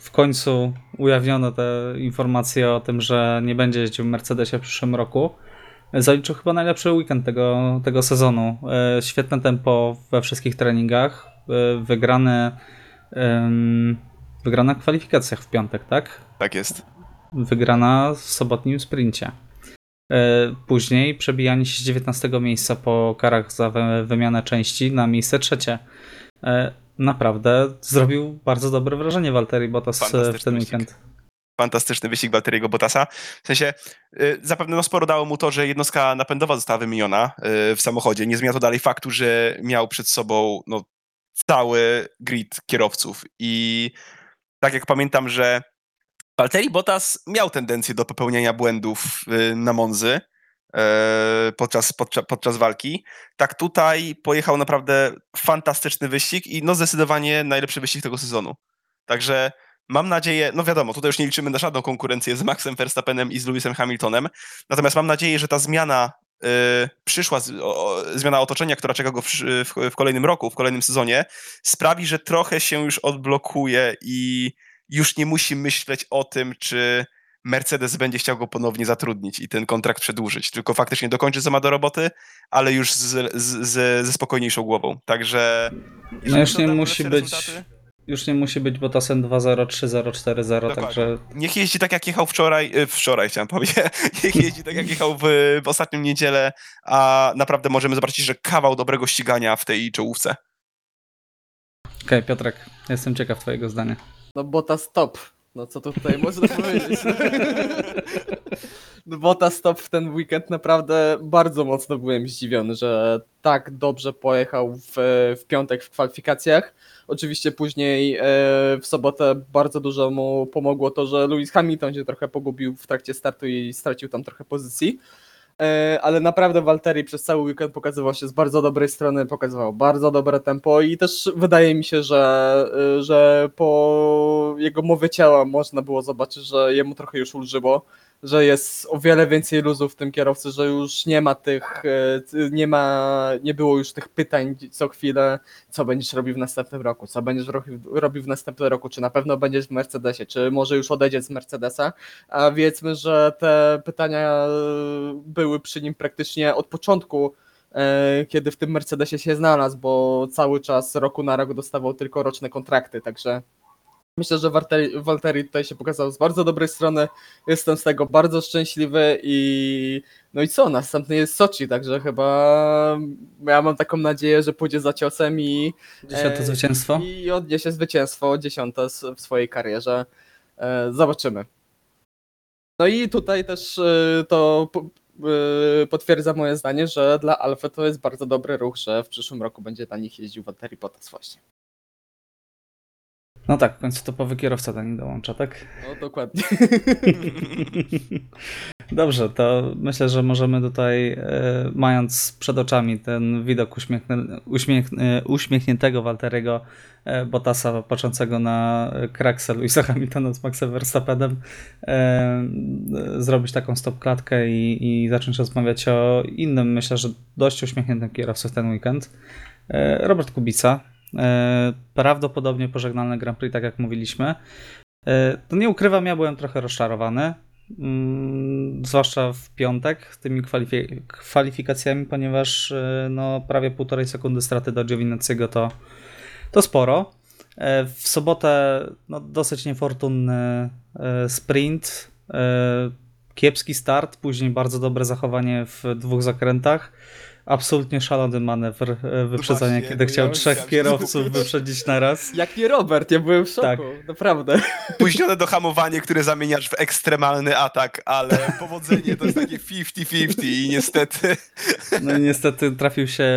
A: w końcu ujawniono te informacje o tym, że nie będzie jeździł w Mercedesie w przyszłym roku, zaliczył chyba najlepszy weekend tego, tego sezonu. E, Świetne tempo we wszystkich treningach, e, wygrane, wygrana w kwalifikacjach w piątek, tak?
B: Tak jest.
A: wygrana w sobotnim sprincie. E, Później przebijanie się z 19 miejsca po karach za wy- wymianę części na miejsce trzecie. Naprawdę zrobił bardzo dobre wrażenie Walteri Bottas w ten weekend.
B: Fantastyczny wyścig Walteriego Bottasa. W sensie, y, zapewne no sporo dało mu to, że jednostka napędowa została wymieniona y, w samochodzie. Nie zmienia to dalej faktu, że miał przed sobą no, cały grid kierowców. I tak jak pamiętam, że Valtteri Bottas miał tendencję do popełniania błędów y, na Monzy e, podczas, podczas, podczas walki. Tak tutaj pojechał naprawdę fantastyczny wyścig i no zdecydowanie najlepszy wyścig tego sezonu. Także mam nadzieję, no wiadomo, tutaj już nie liczymy na żadną konkurencję z Maxem Verstappenem i z Lewisem Hamiltonem, natomiast mam nadzieję, że ta zmiana y, przyszła, z, o, zmiana otoczenia, która czeka go w, w, w kolejnym roku, w kolejnym sezonie, sprawi, że trochę się już odblokuje i już nie musi myśleć o tym, czy Mercedes będzie chciał go ponownie zatrudnić i ten kontrakt przedłużyć, tylko faktycznie dokończy co ma do roboty, ale już z, z, z, ze spokojniejszą głową. Także. jeżeli
A: już nie musi być-
B: rezultaty,
A: Już nie musi być Bottasem 2-0, 3-0, 4-0,
B: Dokładnie.
A: także
B: Niech jeździ tak, jak jechał wczoraj, y, wczoraj chciałem powiedzieć, niech jeździ tak, jak jechał w, w ostatnią niedzielę, a naprawdę możemy zobaczyć, że kawał dobrego ścigania w tej czołówce.
A: okej Piotrek, jestem ciekaw twojego zdania.
C: No bota stop. No co tu tutaj można powiedzieć? No bota stop w ten weekend naprawdę bardzo mocno byłem zdziwiony, że tak dobrze pojechał w, w piątek w kwalifikacjach. Oczywiście później e, w sobotę bardzo dużo mu pomogło to, że Lewis Hamilton się trochę pogubił w trakcie startu i stracił tam trochę pozycji. E, ale naprawdę Walteri przez cały weekend pokazywał się z bardzo dobrej strony, pokazywał bardzo dobre tempo i też wydaje mi się, że, e, że po jego mowie ciała można było zobaczyć, że jemu trochę już ulżyło że jest o wiele więcej luzów w tym kierowcy, że już nie ma tych, e, nie ma, nie było już tych pytań co chwilę, co będziesz robił w następnym roku, co będziesz robił, robił w następnym roku, czy na pewno będziesz w Mercedesie, czy może już odejdziesz z Mercedesa, a wiedzmy, że te pytania e, były przy nim praktycznie od początku, e, kiedy w tym Mercedesie się znalazł, bo cały czas roku na rok dostawał tylko roczne kontrakty, także myślę, że Walteri, Walteri tutaj się pokazał z bardzo dobrej strony, jestem z tego bardzo szczęśliwy i no i co, następny jest Sochi, także chyba ja mam taką nadzieję, że pójdzie za ciosem i,
A: Dziesiąte
C: E,
A: zwycięstwo.
C: i odniesie zwycięstwo dziesiąte w swojej karierze. E, Zobaczymy. No i tutaj też e, to po- potwierdza moje zdanie, że dla Alfy to jest bardzo dobry ruch, że w przyszłym roku będzie na nich jeździł Walteri Bottas właśnie.
A: No tak, w końcu topowy kierowca do nich dołącza, tak?
C: No dokładnie.
A: Dobrze, to myślę, że możemy tutaj, e, mając przed oczami ten widok uśmiechny, uśmiech, uśmiechniętego Walteriego e, Bottasa patrzącego na kraksę Luisa Hamiltona z Maxem Verstappenem, e, zrobić taką stopklatkę i, i zacząć rozmawiać o innym, myślę, że dość uśmiechniętym kierowcy w ten weekend. Robert Kubica. E, Prawdopodobnie pożegnalny Grand Prix, tak jak mówiliśmy. E, To nie ukrywam, ja byłem trochę rozczarowany. Mm, zwłaszcza w piątek tymi kwalifi- kwalifikacjami, ponieważ e, no, prawie półtorej sekundy straty do Giovinazziego to, to sporo. W sobotę no, dosyć niefortunny sprint, kiepski start, później bardzo dobre zachowanie w dwóch zakrętach. Absolutnie szalony manewr e, wyprzedzania,
B: właśnie,
A: kiedy chciał
B: ja
A: trzech
B: chciałem
A: kierowców wyprzedzić na raz.
C: Jak nie Robert, ja byłem w szoku,
A: Tak.
C: naprawdę.
B: Późnione dohamowanie, które zamieniasz w ekstremalny atak, ale powodzenie to jest takie 50-50 i niestety
A: No i niestety trafił się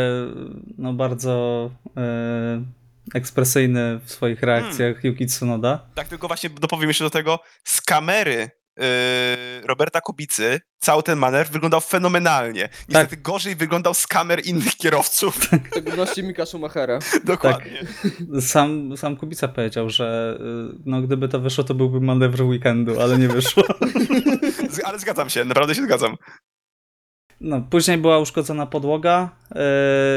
A: no, bardzo e, ekspresyjny w swoich reakcjach Yuki Tsunoda.
B: Tak, tylko właśnie dopowiem jeszcze do tego, z kamery yy, Roberta Kubicy cały ten manewr wyglądał fenomenalnie. Niestety gorzej wyglądał z kamer innych kierowców.
C: W szczególności Mika Schumachera.
B: Dokładnie.
A: Sam, sam Kubica powiedział, że y, no, gdyby to wyszło, to byłby manewr weekendu, ale nie wyszło.
B: Ale zgadzam się, naprawdę się zgadzam.
A: No, później była uszkodzona podłoga,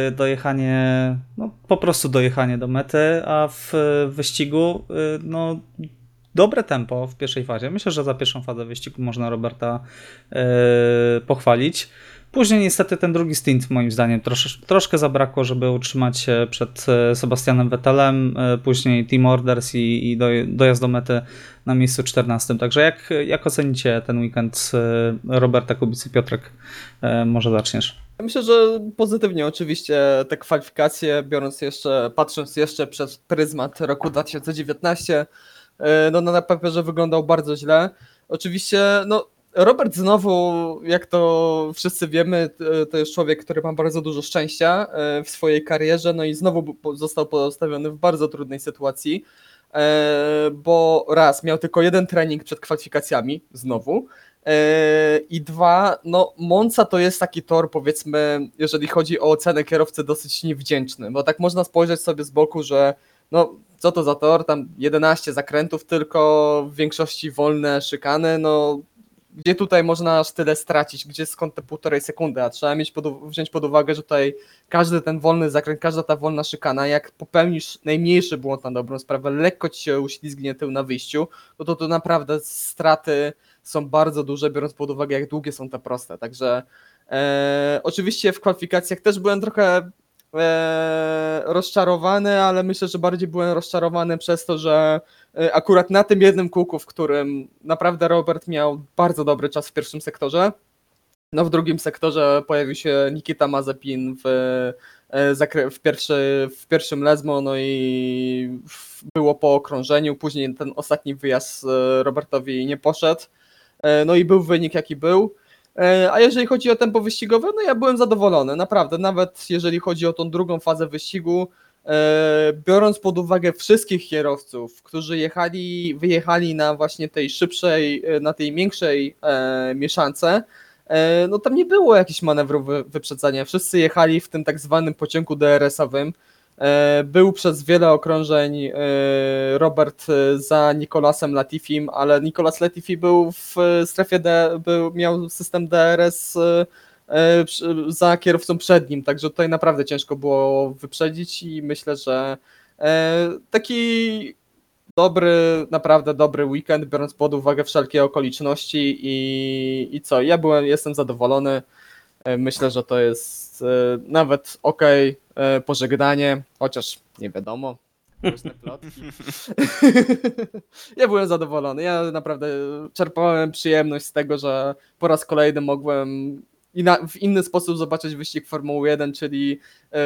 A: y, dojechanie, no po prostu dojechanie do mety, a w y, wyścigu y, no dobre tempo w pierwszej fazie. Myślę, że za pierwszą fazę wyścigu można Roberta y, pochwalić. Później niestety ten drugi stint moim zdaniem trosz, troszkę zabrakło, żeby utrzymać się przed e, Sebastianem Vettelem, e, później Team Orders i, i doj, dojazd do mety na miejscu 14. Także jak, jak ocenicie ten weekend Roberta Kubicy? Piotrek, może zaczniesz.
C: Myślę, że pozytywnie oczywiście te kwalifikacje, biorąc jeszcze, patrząc jeszcze przez pryzmat roku 2019, e, no na papierze wyglądał bardzo źle. Oczywiście, no Robert znowu, jak to wszyscy wiemy, to jest człowiek, który ma bardzo dużo szczęścia e, w swojej karierze, no i znowu został postawiony w bardzo trudnej sytuacji, e, bo raz, miał tylko jeden trening przed kwalifikacjami, znowu, E, I dwa, no Monza to jest taki tor, powiedzmy, jeżeli chodzi o ocenę kierowcy, dosyć niewdzięczny, bo tak można spojrzeć sobie z boku, że no co to za tor, tam 11 zakrętów tylko, w większości wolne szykany, no gdzie tutaj można aż tyle stracić, gdzie skąd te półtorej sekundy, a trzeba mieć pod, wziąć pod uwagę, że tutaj każdy ten wolny zakręt, każda ta wolna szykana, jak popełnisz najmniejszy błąd na dobrą sprawę, lekko ci się uślizgnie tył na wyjściu, no to to naprawdę straty są bardzo duże, biorąc pod uwagę, jak długie są te proste. Także e, oczywiście w kwalifikacjach też byłem trochę e, rozczarowany, ale myślę, że bardziej byłem rozczarowany przez to, że e, akurat na tym jednym kółku, w którym naprawdę Robert miał bardzo dobry czas w pierwszym sektorze, no w drugim sektorze pojawił się Nikita Mazepin w, e, w, pierwszy, w pierwszym Lesmo, no i było po okrążeniu, później ten ostatni wyjazd e, Robertowi nie poszedł, no i był wynik jaki był. E, A jeżeli chodzi o tempo wyścigowe, no ja byłem zadowolony, naprawdę, nawet jeżeli chodzi o tą drugą fazę wyścigu, e, biorąc pod uwagę wszystkich kierowców, którzy jechali, wyjechali na właśnie tej szybszej, e, na tej większej mieszance, no tam nie było jakichś manewrów wy- wyprzedzania. Wszyscy jechali w tym tak zwanym pociągu DRS-owym. E, Był przez wiele okrążeń e, Robert e, za Nicolasem Latifim, ale Nicolas Latifi był w strefie D, był, miał system DRS za kierowcą przed nim, także tutaj naprawdę ciężko było wyprzedzić i myślę, że taki dobry, naprawdę dobry weekend, biorąc pod uwagę wszelkie okoliczności i, i co, ja byłem, jestem zadowolony, myślę, że to jest nawet ok pożegnanie, chociaż nie wiadomo. Różne plotki. ja byłem zadowolony. Ja naprawdę czerpałem przyjemność z tego, że po raz kolejny mogłem i na, w inny sposób zobaczyć wyścig Formuły 1, czyli e,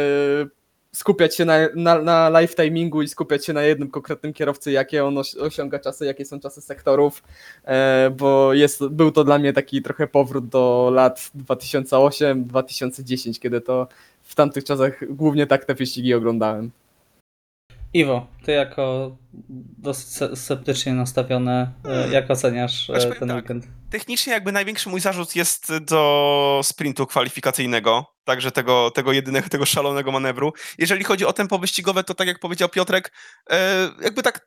C: skupiać się na, na, na live timingu i skupiać się na jednym konkretnym kierowcy, jakie on osi- osiąga czasy, jakie są czasy sektorów, e, bo jest, był to dla mnie taki trochę powrót do lat 2008-2010, kiedy to w tamtych czasach głównie tak te wyścigi oglądałem.
A: Iwo, ty jako dosyć sceptycznie nastawiony, e, jak oceniasz e,
B: Znaczy,
A: ten
B: tak.
A: weekend?
B: Technicznie jakby największy mój zarzut jest do sprintu kwalifikacyjnego, także tego, tego jedynego, tego szalonego manewru. Jeżeli chodzi o tempo wyścigowe, to tak jak powiedział Piotrek, e, jakby tak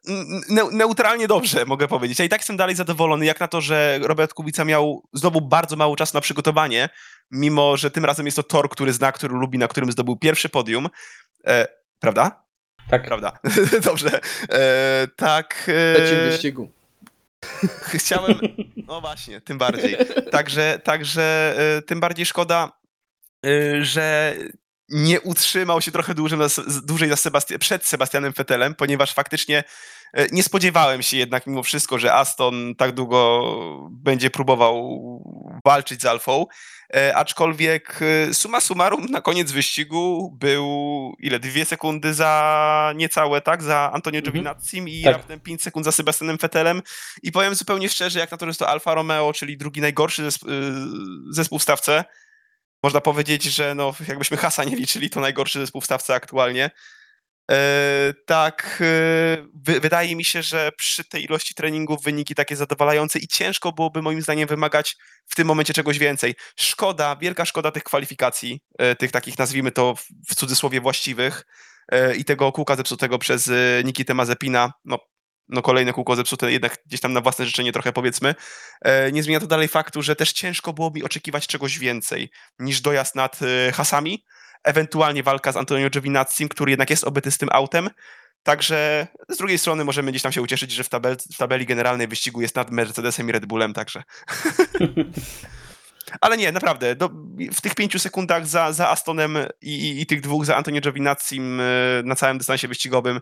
B: ne neutralnie dobrze mogę powiedzieć. Ja i tak jestem dalej zadowolony, jak na to, że Robert Kubica miał znowu bardzo mało czasu na przygotowanie, mimo że tym razem jest to tor, który zna, który lubi, na którym zdobył pierwszy podium. E, prawda?
A: Tak,
B: Prawda. Dobrze. E, tak.
C: W trzecim
B: E,
C: wyścigu.
B: chciałem. No właśnie, tym bardziej. Także, także y, tym bardziej szkoda, y, że nie utrzymał się trochę dłużej, dłużej za Sebasti- przed Sebastianem Vettelem, ponieważ faktycznie nie spodziewałem się jednak mimo wszystko, że Aston tak długo będzie próbował walczyć z Alfą. E, aczkolwiek y, summa summarum na koniec wyścigu był ile? Dwie sekundy za niecałe, tak? Za Antonio
A: Mhm.
B: Giovinazzi i
A: Tak.
B: raptem 5 sekund za Sebastianem Vettelem. I powiem zupełnie szczerze, jak na to, że jest to Alfa Romeo, czyli drugi najgorszy zesp- zespół w stawce, można powiedzieć, że no, jakbyśmy Hasa nie liczyli, to najgorszy zespół w stawce aktualnie. E, tak, e, wy, wydaje mi się, że przy tej ilości treningów wyniki takie zadowalające i ciężko byłoby moim zdaniem wymagać w tym momencie czegoś więcej. Szkoda, wielka szkoda tych kwalifikacji, e, tych takich nazwijmy to w, cudzysłowie właściwych i tego kółka zepsutego przez Nikitę Mazepina. No, no kolejne kółko zepsute jednak gdzieś tam na własne życzenie trochę powiedzmy. Nie zmienia to dalej faktu, że też ciężko było mi oczekiwać czegoś więcej niż dojazd nad hasami, ewentualnie walka z Antonio Giovinazzi, który jednak jest obyty z tym autem. Także z drugiej strony możemy gdzieś tam się ucieszyć, że w, tabel, w tabeli generalnej wyścigu jest nad Mercedesem i Red Bullem, także. Ale nie, naprawdę, do, w tych pięciu sekundach za, za Astonem i, i, i tych dwóch za Antonio Giovinazzim e, na całym dystansie wyścigowym e,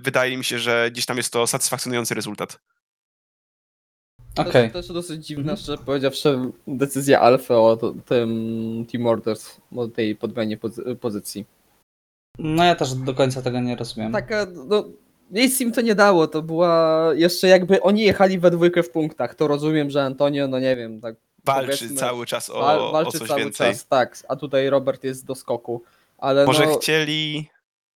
B: wydaje mi się, że gdzieś tam jest to satysfakcjonujący rezultat.
A: Okej.
C: Też, też dosyć dziwna,
A: Mhm.
C: szczerze powiedziawszy, decyzja Alfa o to, tym Team Orders, o tej podmianie pozy- pozycji.
A: No ja też do końca tego nie rozumiem.
C: Taka, no, nic im to nie dało, to była jeszcze jakby oni jechali we dwójkę w punktach, to rozumiem, że Antonio, no nie wiem, tak
B: Walczy
C: Powiedzmy,
B: cały czas o,
C: wal,
B: o
C: walczy
B: coś
C: cały
B: więcej.
C: czas, tak, a tutaj Robert jest do skoku, ale
B: Może
C: no,
B: chcieli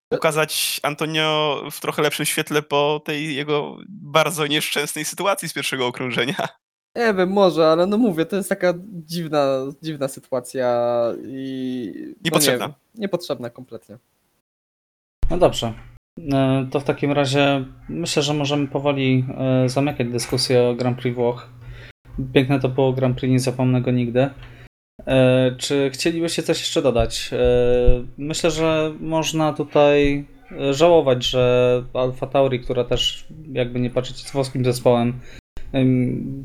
B: pokazać Antonio w trochę lepszym świetle po tej jego bardzo nieszczęsnej sytuacji z pierwszego okrążenia.
C: nie wiem, może, ale no mówię, to jest taka dziwna, dziwna sytuacja i... no
B: Niepotrzebna.
C: Nie, wiem, niepotrzebna kompletnie.
A: No dobrze. E, To w takim razie myślę, że możemy powoli e, zamykać dyskusję o Grand Prix Włoch. Piękne to było Grand Prix, nie zapomnę go nigdy. E, Czy chcielibyście coś jeszcze dodać? E, Myślę, że można tutaj e, żałować, że Alfa Tauri, która też jakby nie patrzeć jest włoskim zespołem,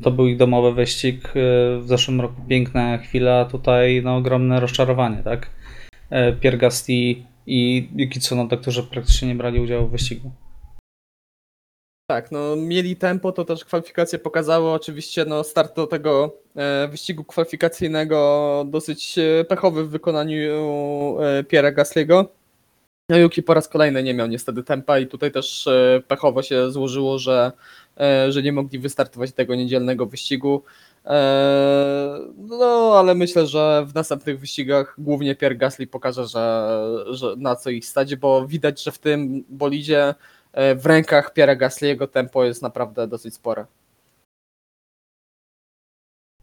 A: to był ich domowy wyścig. W zeszłym roku piękna chwila, tutaj no, ogromne rozczarowanie, tak? Pierre i Yuki którzy praktycznie nie brali udziału w wyścigu.
C: Tak, no mieli tempo, to też kwalifikacje pokazały. Oczywiście no, start do tego e, wyścigu kwalifikacyjnego dosyć e, pechowy w wykonaniu e, Pierre'a Gasly'ego. No Yuki po raz kolejny nie miał niestety tempa i tutaj też pechowo się złożyło, że, że nie mogli wystartować tego niedzielnego wyścigu. No, ale myślę, że w następnych wyścigach głównie Pierre Gasly pokaże, że, że na co ich stać, bo widać, że w tym bolidzie w rękach Pierre'a Gasly'ego tempo jest naprawdę dosyć spore.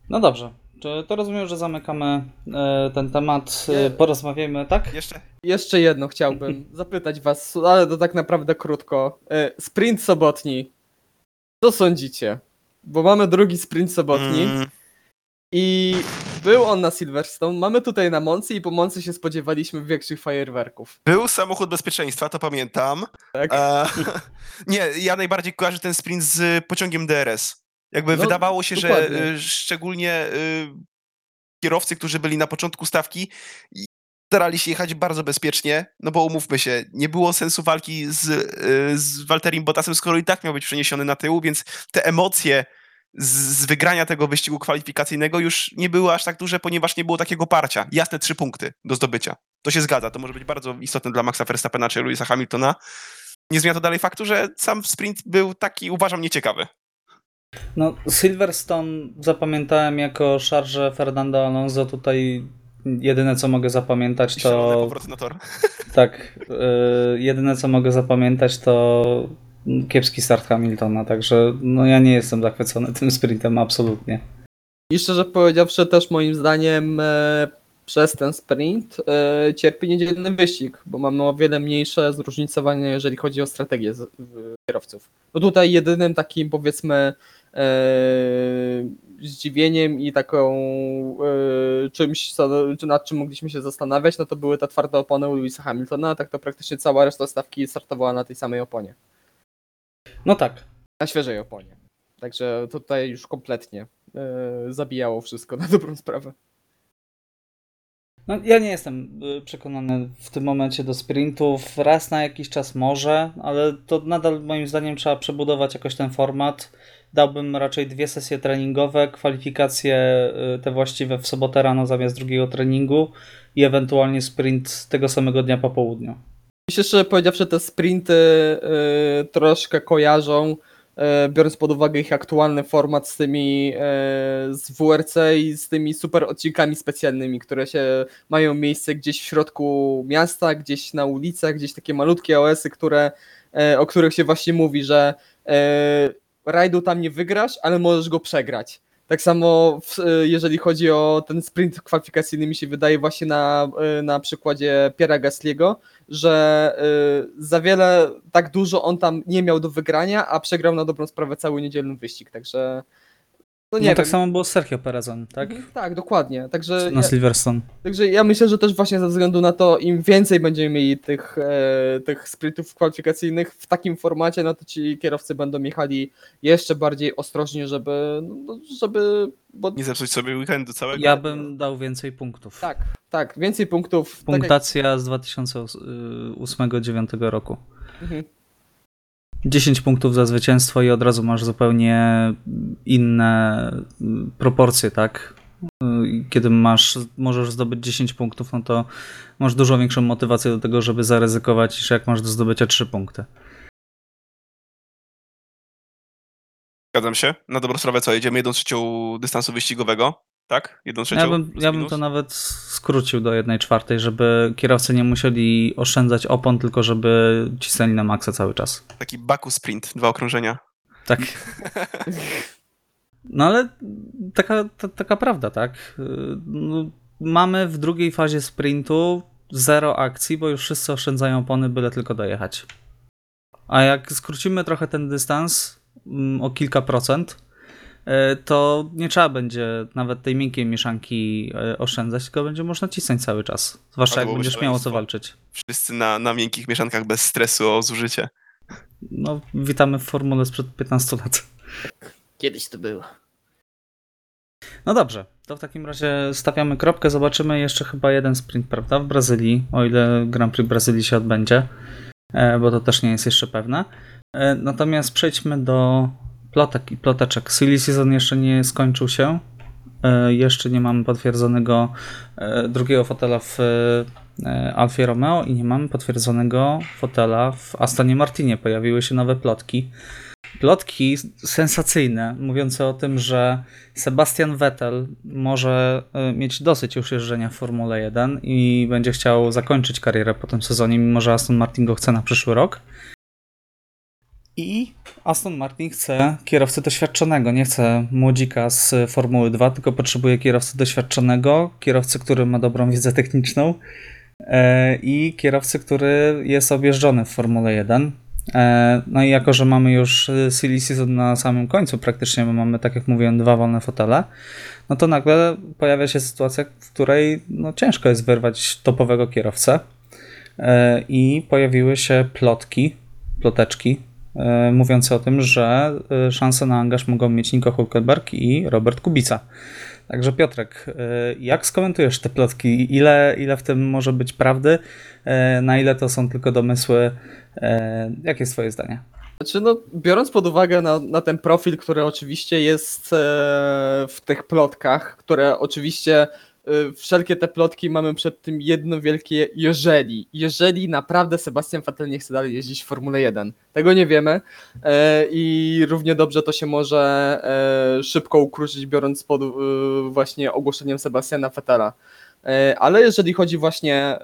A: No dobrze. Czy to rozumiem, że zamykamy e, ten temat, e, porozmawiajmy, tak?
B: Jeszcze?
C: Jeszcze jedno chciałbym zapytać was, ale to tak naprawdę krótko. E, Sprint sobotni. Co sądzicie? Bo mamy drugi sprint sobotni
B: Mm,
C: i był on na Silverstone. Mamy tutaj na Moncy i po Moncy się spodziewaliśmy większych fajerwerków.
B: Był samochód bezpieczeństwa, to pamiętam.
C: Tak?
B: E, nie, ja najbardziej kojarzę ten sprint z pociągiem DRS. Jakby
C: No,
B: wydawało się,
C: dokładnie.
B: że y, szczególnie y, kierowcy, którzy byli na początku stawki, starali się jechać bardzo bezpiecznie, no bo umówmy się, nie było sensu walki z, y, z Walterim Bottasem, skoro i tak miał być przeniesiony na tył, więc te emocje z, wygrania tego wyścigu kwalifikacyjnego już nie były aż tak duże, ponieważ nie było takiego parcia. Jasne trzy punkty do zdobycia. To się zgadza, to może być bardzo istotne dla Maxa Verstappena czy Louisa Hamiltona. Nie zmienia to dalej faktu, że sam sprint był taki, uważam, nieciekawy.
A: No, Silverstone zapamiętałem jako szarże Fernando Alonso. Tutaj jedyne co mogę zapamiętać to.
B: powroty na tor.
A: Tak, e, jedyne co mogę zapamiętać to kiepski start Hamiltona. Także no, ja nie jestem zachwycony tym sprintem absolutnie.
C: I szczerze powiedziawszy, też moim zdaniem e, przez ten sprint e, cierpi niedzielny wyścig, bo mamy o wiele mniejsze zróżnicowanie, jeżeli chodzi o strategię z, w, kierowców. No tutaj jedynym takim powiedzmy e, zdziwieniem i taką e, czymś, co, nad czym mogliśmy się zastanawiać, no to były te twarde opony Lewisa Hamiltona, tak to praktycznie cała reszta stawki startowała na tej samej oponie,
A: No tak.
C: na świeżej oponie. Także tutaj już kompletnie e, zabijało wszystko na dobrą sprawę.
A: No, ja nie jestem y, przekonany w tym momencie do sprintów. Raz na jakiś czas może, ale to nadal moim zdaniem trzeba przebudować jakoś ten format. Dałbym raczej dwie sesje treningowe, kwalifikacje y, te właściwe w sobotę rano zamiast drugiego treningu i ewentualnie sprint tego samego dnia po południu.
C: Się szczerze powiedziawszy, te sprinty y, troszkę kojarzą, y, biorąc pod uwagę ich aktualny format z tymi y, z WRC i z tymi super odcinkami specjalnymi, które się mają miejsce gdzieś w środku miasta, gdzieś na ulicach, gdzieś takie malutkie OS-y, które, o których się właśnie mówi, że y, rajdu tam nie wygrasz, ale możesz go przegrać. Tak samo w, y, jeżeli chodzi o ten sprint kwalifikacyjny mi się wydaje właśnie na, y, na przykładzie Piera Gasliego, że y, za wiele, tak dużo on tam nie miał do wygrania, a przegrał na dobrą sprawę cały niedzielny wyścig, także no nie
A: No, tak samo było z Sergio Perezem, tak?
C: Tak, dokładnie. Także
A: Na
C: ja,
A: Silverstone.
C: także ja myślę, że też właśnie ze względu na to, im więcej będziemy mieli tych, e, tych sprintów kwalifikacyjnych w takim formacie, no to ci kierowcy będą jechali jeszcze bardziej ostrożnie, żeby, no, żeby bo
B: Nie zepsuć sobie weekendu całego.
A: Ja bym dał więcej punktów.
C: tak, tak, więcej punktów. Tak jak,
A: Punktacja z 2008-2009 roku.
C: Mhm.
A: 10 punktów za zwycięstwo i od razu masz zupełnie inne y, proporcje, tak? Y, Kiedy masz, możesz zdobyć 10 punktów, no to masz dużo większą motywację do tego, żeby zaryzykować, niż jak masz do zdobycia 3 punkty.
B: Zgadzam się. Na dobrą sprawę co, jedziemy jedną trzecią dystansu wyścigowego, tak? Jedną trzecią?
A: Ja bym, ja bym to nawet skrócił do 1 czwartej, żeby kierowcy nie musieli oszczędzać opon, tylko żeby cisnęli na maksa cały czas.
B: Taki Baku sprint, dwa okrążenia.
A: Tak. No ale taka, ta, taka prawda, tak? No, mamy w drugiej fazie sprintu zero akcji, bo już wszyscy oszczędzają opony, byle tylko dojechać. A jak skrócimy trochę ten dystans mm, o kilka procent, to nie trzeba będzie nawet tej miękkiej mieszanki yy, oszczędzać, tylko będzie można cisnąć cały czas. Zwłaszcza jak będziesz miał o co walczyć.
B: Wszyscy na, na miękkich mieszankach bez stresu o zużycie.
A: No, witamy w formule sprzed 15 lat.
C: Kiedyś to było.
A: No dobrze, to w takim razie stawiamy kropkę. Zobaczymy jeszcze chyba jeden sprint, prawda? W Brazylii, o ile Grand Prix Brazylii się odbędzie, e, bo to też nie jest jeszcze pewne. E, Natomiast przejdźmy do plotek i ploteczek. Silly Season jeszcze nie skończył się. E, Jeszcze nie mamy potwierdzonego e, drugiego fotela w e, Alfie Romeo i nie mamy potwierdzonego fotela w Astonie Martinie. Pojawiły się nowe plotki. Plotki sensacyjne, mówiące o tym, że Sebastian Vettel może mieć dosyć już jeżdżenia w Formule 1 i będzie chciał zakończyć karierę po tym sezonie, mimo że Aston Martin go chce na przyszły rok. I Aston Martin chce kierowcy doświadczonego, nie chce młodzika z Formuły 2, tylko potrzebuje kierowcy doświadczonego, kierowcy, który ma dobrą wiedzę techniczną e, i kierowcy, który jest objeżdżony w Formule 1. E, No i jako, że mamy już e, silly season na samym końcu praktycznie, bo mamy, tak jak mówiłem, dwa wolne fotele, no to nagle pojawia się sytuacja, w której no, ciężko jest wyrwać topowego kierowcę i pojawiły się plotki, ploteczki, e, mówiące o tym, że e, szanse na angaż mogą mieć Nico Hulkenberg i Robert Kubica. Także Piotrek, e, jak skomentujesz te plotki? Ile, ile w tym może być prawdy? Na ile to są tylko domysły? Jakie jest twoje zdanie?
C: Znaczy, no, biorąc pod uwagę na, na ten profil, który oczywiście jest w tych plotkach, które oczywiście wszelkie te plotki mamy przed tym jedno wielkie jeżeli. Jeżeli naprawdę Sebastian Vettel nie chce dalej jeździć w Formule 1. Tego nie wiemy e, i równie dobrze to się może e, szybko ukrócić, biorąc pod e, właśnie ogłoszeniem Sebastiana Vettela. E, Ale jeżeli chodzi właśnie,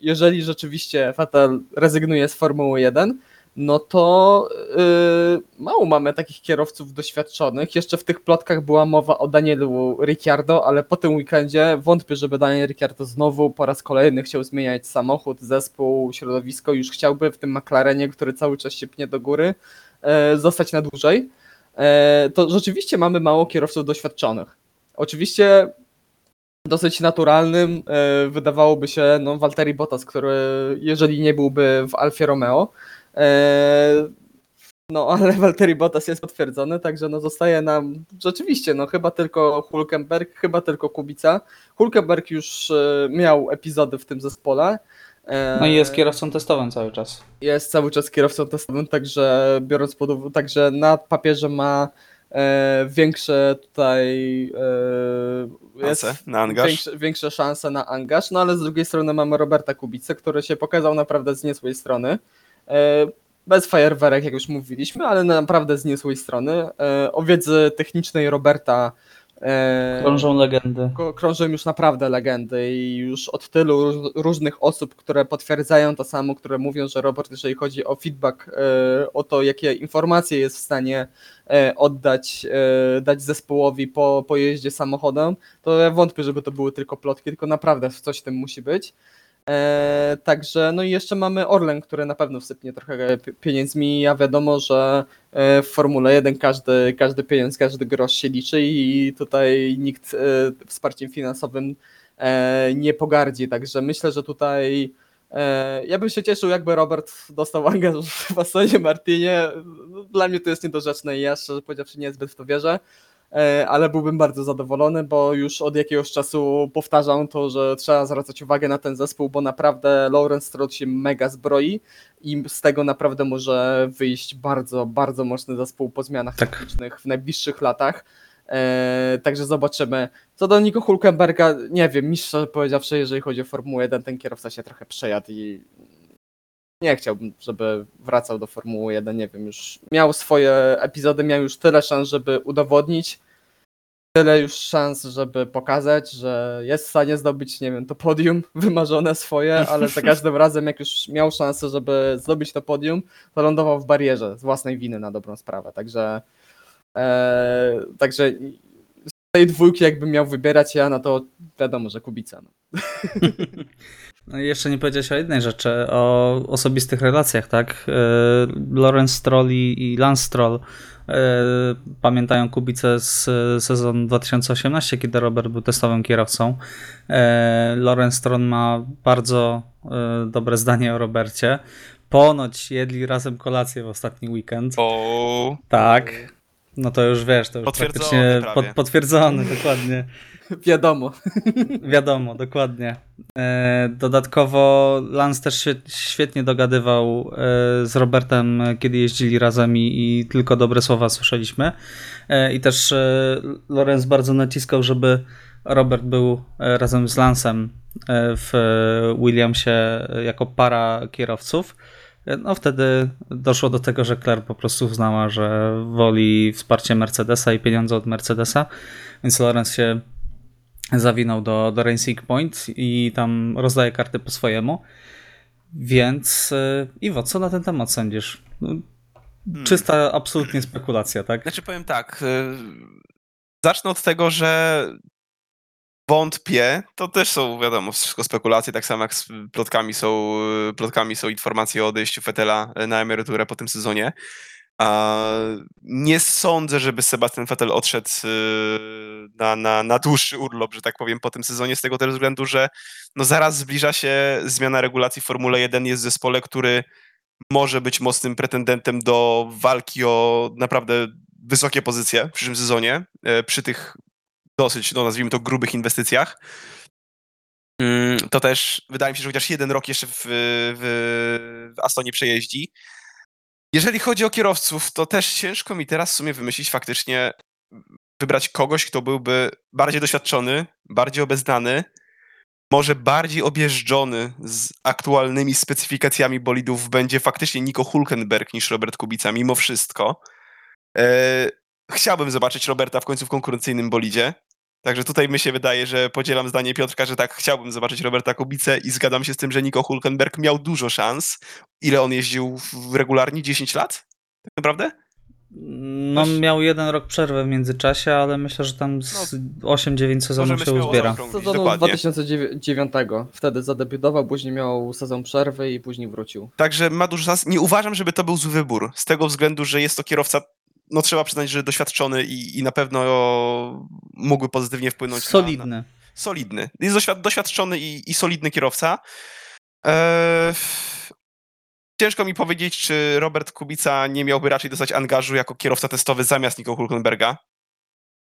C: jeżeli rzeczywiście Vettel rezygnuje z Formuły 1, no to yy, mało mamy takich kierowców doświadczonych. Jeszcze w tych plotkach była mowa o Danielu Ricciardo, ale po tym weekendzie wątpię, żeby Daniel Ricciardo znowu po raz kolejny chciał zmieniać samochód, zespół, środowisko. Już chciałby w tym McLarenie, który cały czas się pnie do góry, e, zostać na dłużej. E, to rzeczywiście mamy mało kierowców doświadczonych. Oczywiście dosyć naturalnym e, wydawałoby się no, Valtteri Bottas, który jeżeli nie byłby w Alfie Romeo, No, ale Valtteri Bottas jest potwierdzony, także no zostaje nam rzeczywiście, no chyba tylko Hulkenberg, chyba tylko Kubica. Hulkenberg już e, miał epizody w tym zespole. Eee,
A: No i jest kierowcą testowym cały czas.
C: jest cały czas kierowcą testowym, także biorąc pod uwagę, także na papierze ma e, większe tutaj e, jest
B: Szanse na angaż?
C: Większe, większe szanse na angaż, no ale z drugiej strony mamy Roberta Kubicę, który się pokazał naprawdę z niezłej strony. E, bez fajerwerek, jak już mówiliśmy, ale naprawdę z niezłej strony. E, o wiedzy technicznej Roberta e,
A: Krążą legendy.
C: krążą już naprawdę legendy i już od tylu róż- różnych osób, które potwierdzają to samo, które mówią, że Robert, jeżeli chodzi o feedback, o to, jakie informacje jest w stanie oddać dać zespołowi po, po jeździe samochodem, to ja wątpię, żeby to były tylko plotki, tylko naprawdę coś w tym musi być. E, także, no i jeszcze mamy Orlen, który na pewno wsypnie trochę pi- pieniędzmi, a wiadomo, że e, w Formule 1 każdy, każdy pieniądz, każdy grosz się liczy i tutaj nikt e, wsparciem finansowym e, nie pogardzi, także myślę, że tutaj e, ja bym się cieszył, jakby Robert dostał angaż w Astonie Martinie. Dla mnie to jest niedorzeczne i ja szczerze powiedziawszy niezbyt w to wierzę ale byłbym bardzo zadowolony, bo już od jakiegoś czasu powtarzam to, że trzeba zwracać uwagę na ten zespół, bo naprawdę Lawrence Stroll się mega zbroi i z tego naprawdę może wyjść bardzo, bardzo mocny zespół po zmianach
A: Tak.
C: technicznych w najbliższych latach. E, także zobaczymy. Co do Nico Hulkenberga, nie wiem, mistrz powiedziawszy, jeżeli chodzi o Formułę 1, ten kierowca się trochę przejadł i nie chciałbym, żeby wracał do Formuły 1, nie wiem, już miał swoje epizody, miał już tyle szans, żeby udowodnić, tyle już szans, żeby pokazać, że jest w stanie zdobyć, nie wiem, to podium wymarzone swoje, ale za każdym razem, jak już miał szansę, żeby zdobyć to podium, to lądował w barierze z własnej winy na dobrą sprawę, także e, także z tej dwójki jakbym miał wybierać ja, no to wiadomo, że Kubica. No.
A: No jeszcze nie powiedziałeś o jednej rzeczy, o osobistych relacjach, tak? E, Lawrence Stroll i Lance Stroll e, pamiętają Kubicę z e, sezonu 2018, kiedy Robert był testowym kierowcą. Lawrence Stroll ma bardzo dobre zdanie o Robercie. Ponoć jedli razem kolację w ostatni weekend.
B: O,
A: Tak. No to już wiesz, to już
B: Potwierdzony
A: praktycznie pod, potwierdzony, dokładnie.
C: Wiadomo.
A: Wiadomo, dokładnie. E, Dodatkowo Lance też świetnie dogadywał e, z Robertem, kiedy jeździli razem i, tylko dobre słowa słyszeliśmy. E, I też Lorenz bardzo naciskał, żeby Robert był razem z Lansem w Williamsie jako para kierowców. No wtedy doszło do tego, że Claire po prostu uznała, że woli wsparcie Mercedesa i pieniądze od Mercedesa, więc Lorenz się zawinął do, do Racing Point i tam rozdaje karty po swojemu. Więc y, Iwo, co na ten temat sądzisz? No,
B: Hmm.
A: czysta absolutnie spekulacja, tak?
B: Znaczy powiem tak, y, zacznę od tego, że wątpię, to też są wiadomo wszystko spekulacje, tak samo jak z plotkami są, y, plotkami są informacje o odejściu Fetela na emeryturę po tym sezonie. A nie sądzę, żeby Sebastian Vettel odszedł y, na, na, na dłuższy urlop, że tak powiem, po tym sezonie, z tego też względu, że no zaraz zbliża się zmiana regulacji w Formule 1, jest w zespole, który może być mocnym pretendentem do walki o naprawdę wysokie pozycje w przyszłym sezonie, e, przy tych dosyć, no nazwijmy to, grubych inwestycjach. Mm, To też wydaje mi się, że chociaż jeden rok jeszcze w, w, w Astonie przejeździ. Jeżeli chodzi o kierowców, to też ciężko mi teraz w sumie wymyślić faktycznie, wybrać kogoś, kto byłby bardziej doświadczony, bardziej obeznany, może bardziej objeżdżony z aktualnymi specyfikacjami bolidów będzie faktycznie Nico Hulkenberg niż Robert Kubica, mimo wszystko. E, chciałbym zobaczyć Roberta w końcu w konkurencyjnym bolidzie. Także tutaj mi się wydaje, że podzielam zdanie Piotrka, że tak, chciałbym zobaczyć Roberta Kubicę i zgadzam się z tym, że Nico Hulkenberg miał dużo szans. Ile on jeździł w- regularnie? 10 lat? Tak naprawdę?
A: No, miał jeden rok przerwy w międzyczasie, ale myślę, że tam z 8-9 sezonów się uzbiera.
C: Sezonu
B: dokładnie.
C: 2009 wtedy zadebiutował, później miał sezon przerwy i później wrócił.
B: Także ma dużo szans. Nie uważam, żeby to był zły wybór. Z tego względu, że jest to kierowca, no trzeba przyznać, że doświadczony i, i na pewno mógłby pozytywnie wpłynąć Na, na,
A: Solidny.
B: solidny. Jest doświad, doświadczony i, i solidny kierowca. Eee, ciężko mi powiedzieć, czy Robert Kubica nie miałby raczej dostać angażu jako kierowca testowy zamiast Nico Hulkenberga.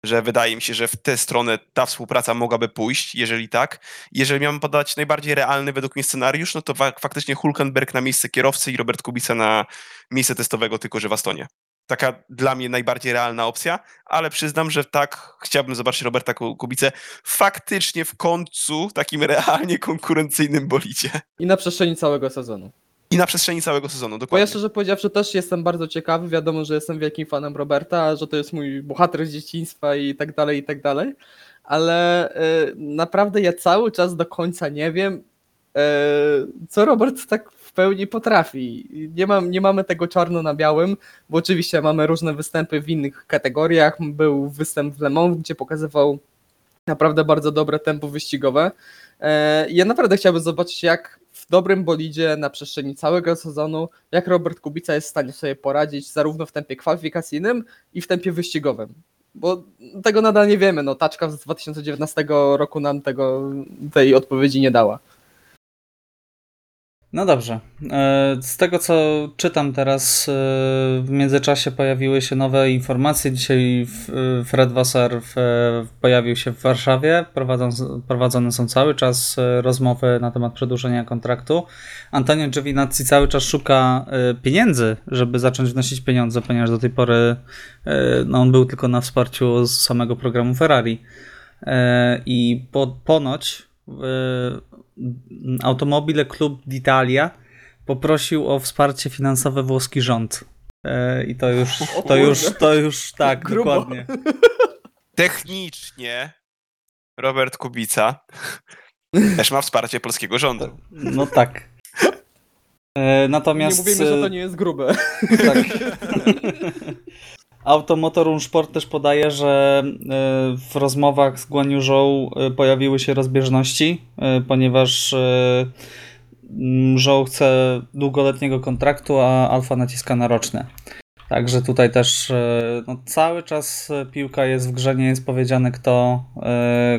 B: Że wydaje mi się, że w tę stronę ta współpraca mogłaby pójść, jeżeli tak. Jeżeli miałbym podać najbardziej realny według mnie scenariusz, no to fa- faktycznie Hulkenberg na miejsce kierowcy i Robert Kubica na miejsce testowego, tylko że w Astonie. Taka dla mnie najbardziej realna opcja, ale przyznam, że tak, chciałbym zobaczyć Roberta Ku- Kubicę faktycznie w końcu takim realnie konkurencyjnym bolidzie.
C: I na przestrzeni całego sezonu.
B: I na przestrzeni całego sezonu,
C: Bo ja
B: dokładnie.
C: szczerze powiedziawszy też jestem bardzo ciekawy, wiadomo, że jestem wielkim fanem Roberta, że to jest mój bohater z dzieciństwa i tak dalej, i tak dalej, ale y, naprawdę ja cały czas do końca nie wiem, y, co Robert tak pełni potrafi. Nie, mam, nie mamy tego czarno na białym, bo oczywiście mamy różne występy w innych kategoriach, był występ w Le Mans, gdzie pokazywał naprawdę bardzo dobre tempo wyścigowe. E, Ja naprawdę chciałbym zobaczyć, jak w dobrym bolidzie na przestrzeni całego sezonu, jak Robert Kubica jest w stanie sobie poradzić zarówno w tempie kwalifikacyjnym i w tempie wyścigowym. Bo tego nadal nie wiemy. No, taczka z 2019 roku nam tego, tej odpowiedzi nie dała.
A: No dobrze. E, Z tego co czytam teraz, e, w międzyczasie pojawiły się nowe informacje. Dzisiaj e, Fred Wasser pojawił się w Warszawie. Prowadzone są cały czas rozmowy na temat przedłużenia kontraktu. Antonio Giovinazzi cały czas szuka pieniędzy, żeby zacząć wnosić pieniądze, ponieważ do tej pory no, on był tylko na wsparciu z samego programu Ferrari. I po, ponoć Automobile Club d'Italia poprosił o wsparcie finansowe włoski rząd. E, I to już, to już, to już tak,
C: Grubo.
A: dokładnie.
B: Technicznie Robert Kubica też ma wsparcie polskiego rządu.
A: No tak. E, Natomiast.
C: nie mówimy, że to
A: e,
C: nie jest grube.
A: Tak. Automotorun Sport też podaje, że e, w rozmowach z Guaniużą e, pojawiły się rozbieżności, e, ponieważ Zhou chce długoletniego kontraktu, a Alfa naciska na roczne. Także tutaj też no, cały czas piłka jest w grze, nie jest powiedziane kto,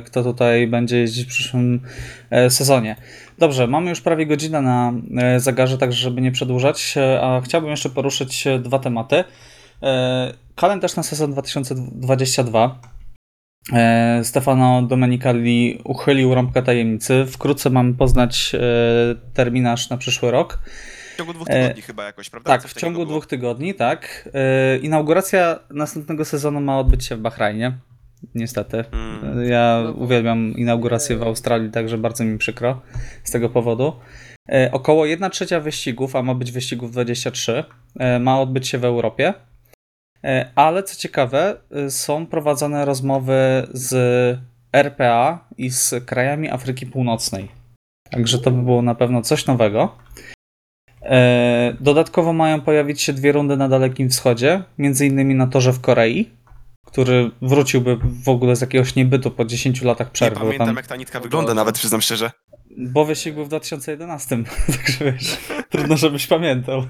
A: kto tutaj będzie jeździć w przyszłym e, sezonie. Dobrze, mamy już prawie godzinę na e, zegarze, także żeby nie przedłużać, e, a chciałbym jeszcze poruszyć dwa tematy. E, Kalendarz na sezon 2022. E, Stefano Domenicali uchylił rąbkę tajemnicy. Wkrótce mamy poznać e, terminarz na przyszły rok.
B: W ciągu dwóch
A: E,
B: tygodni chyba jakoś, prawda?
A: Tak,
B: Coś
A: w ciągu dwóch tygodni, tak. E, Inauguracja następnego sezonu ma odbyć się w Bahrajnie. Niestety.
B: Mm.
A: Ja uwielbiam inaugurację w Australii, także bardzo mi przykro z tego powodu. E, Około 1 trzecia wyścigów, a ma być wyścigów 23, e, ma odbyć się w Europie. E, Ale co ciekawe, e, są prowadzone rozmowy z RPA i z krajami Afryki Północnej. Także to by było na pewno coś nowego. E, Dodatkowo mają pojawić się dwie rundy na Dalekim Wschodzie, między innymi na torze w Korei, który wróciłby w ogóle z jakiegoś niebytu po 10 latach
B: Nie
A: przerwy. bo
B: pamiętam,
A: tam-
B: jak ta nitka wygląda, nawet przyznam szczerze.
A: Bo wyścig był w 2011, także wiesz, trudno żebyś pamiętał.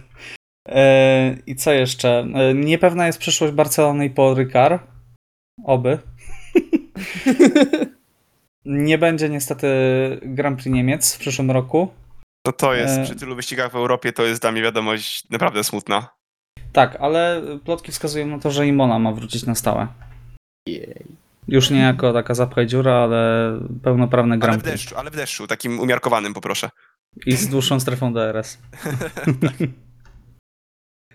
A: E, I co jeszcze? E, niepewna jest przyszłość Barcelony i Paul Ricard. Oby. Nie będzie niestety Grand Prix Niemiec w przyszłym roku.
B: No to jest,
A: E.
B: przy tylu wyścigach w Europie, to jest dla mnie wiadomość naprawdę smutna.
A: Tak, ale plotki wskazują na to, że Imola ma wrócić na stałe. Już nie jako taka zapchaj dziura, ale pełnoprawne
B: Ale
A: Grand
B: w
A: Prix.
B: deszczu, ale w deszczu, takim umiarkowanym poproszę.
A: I z dłuższą strefą DRS.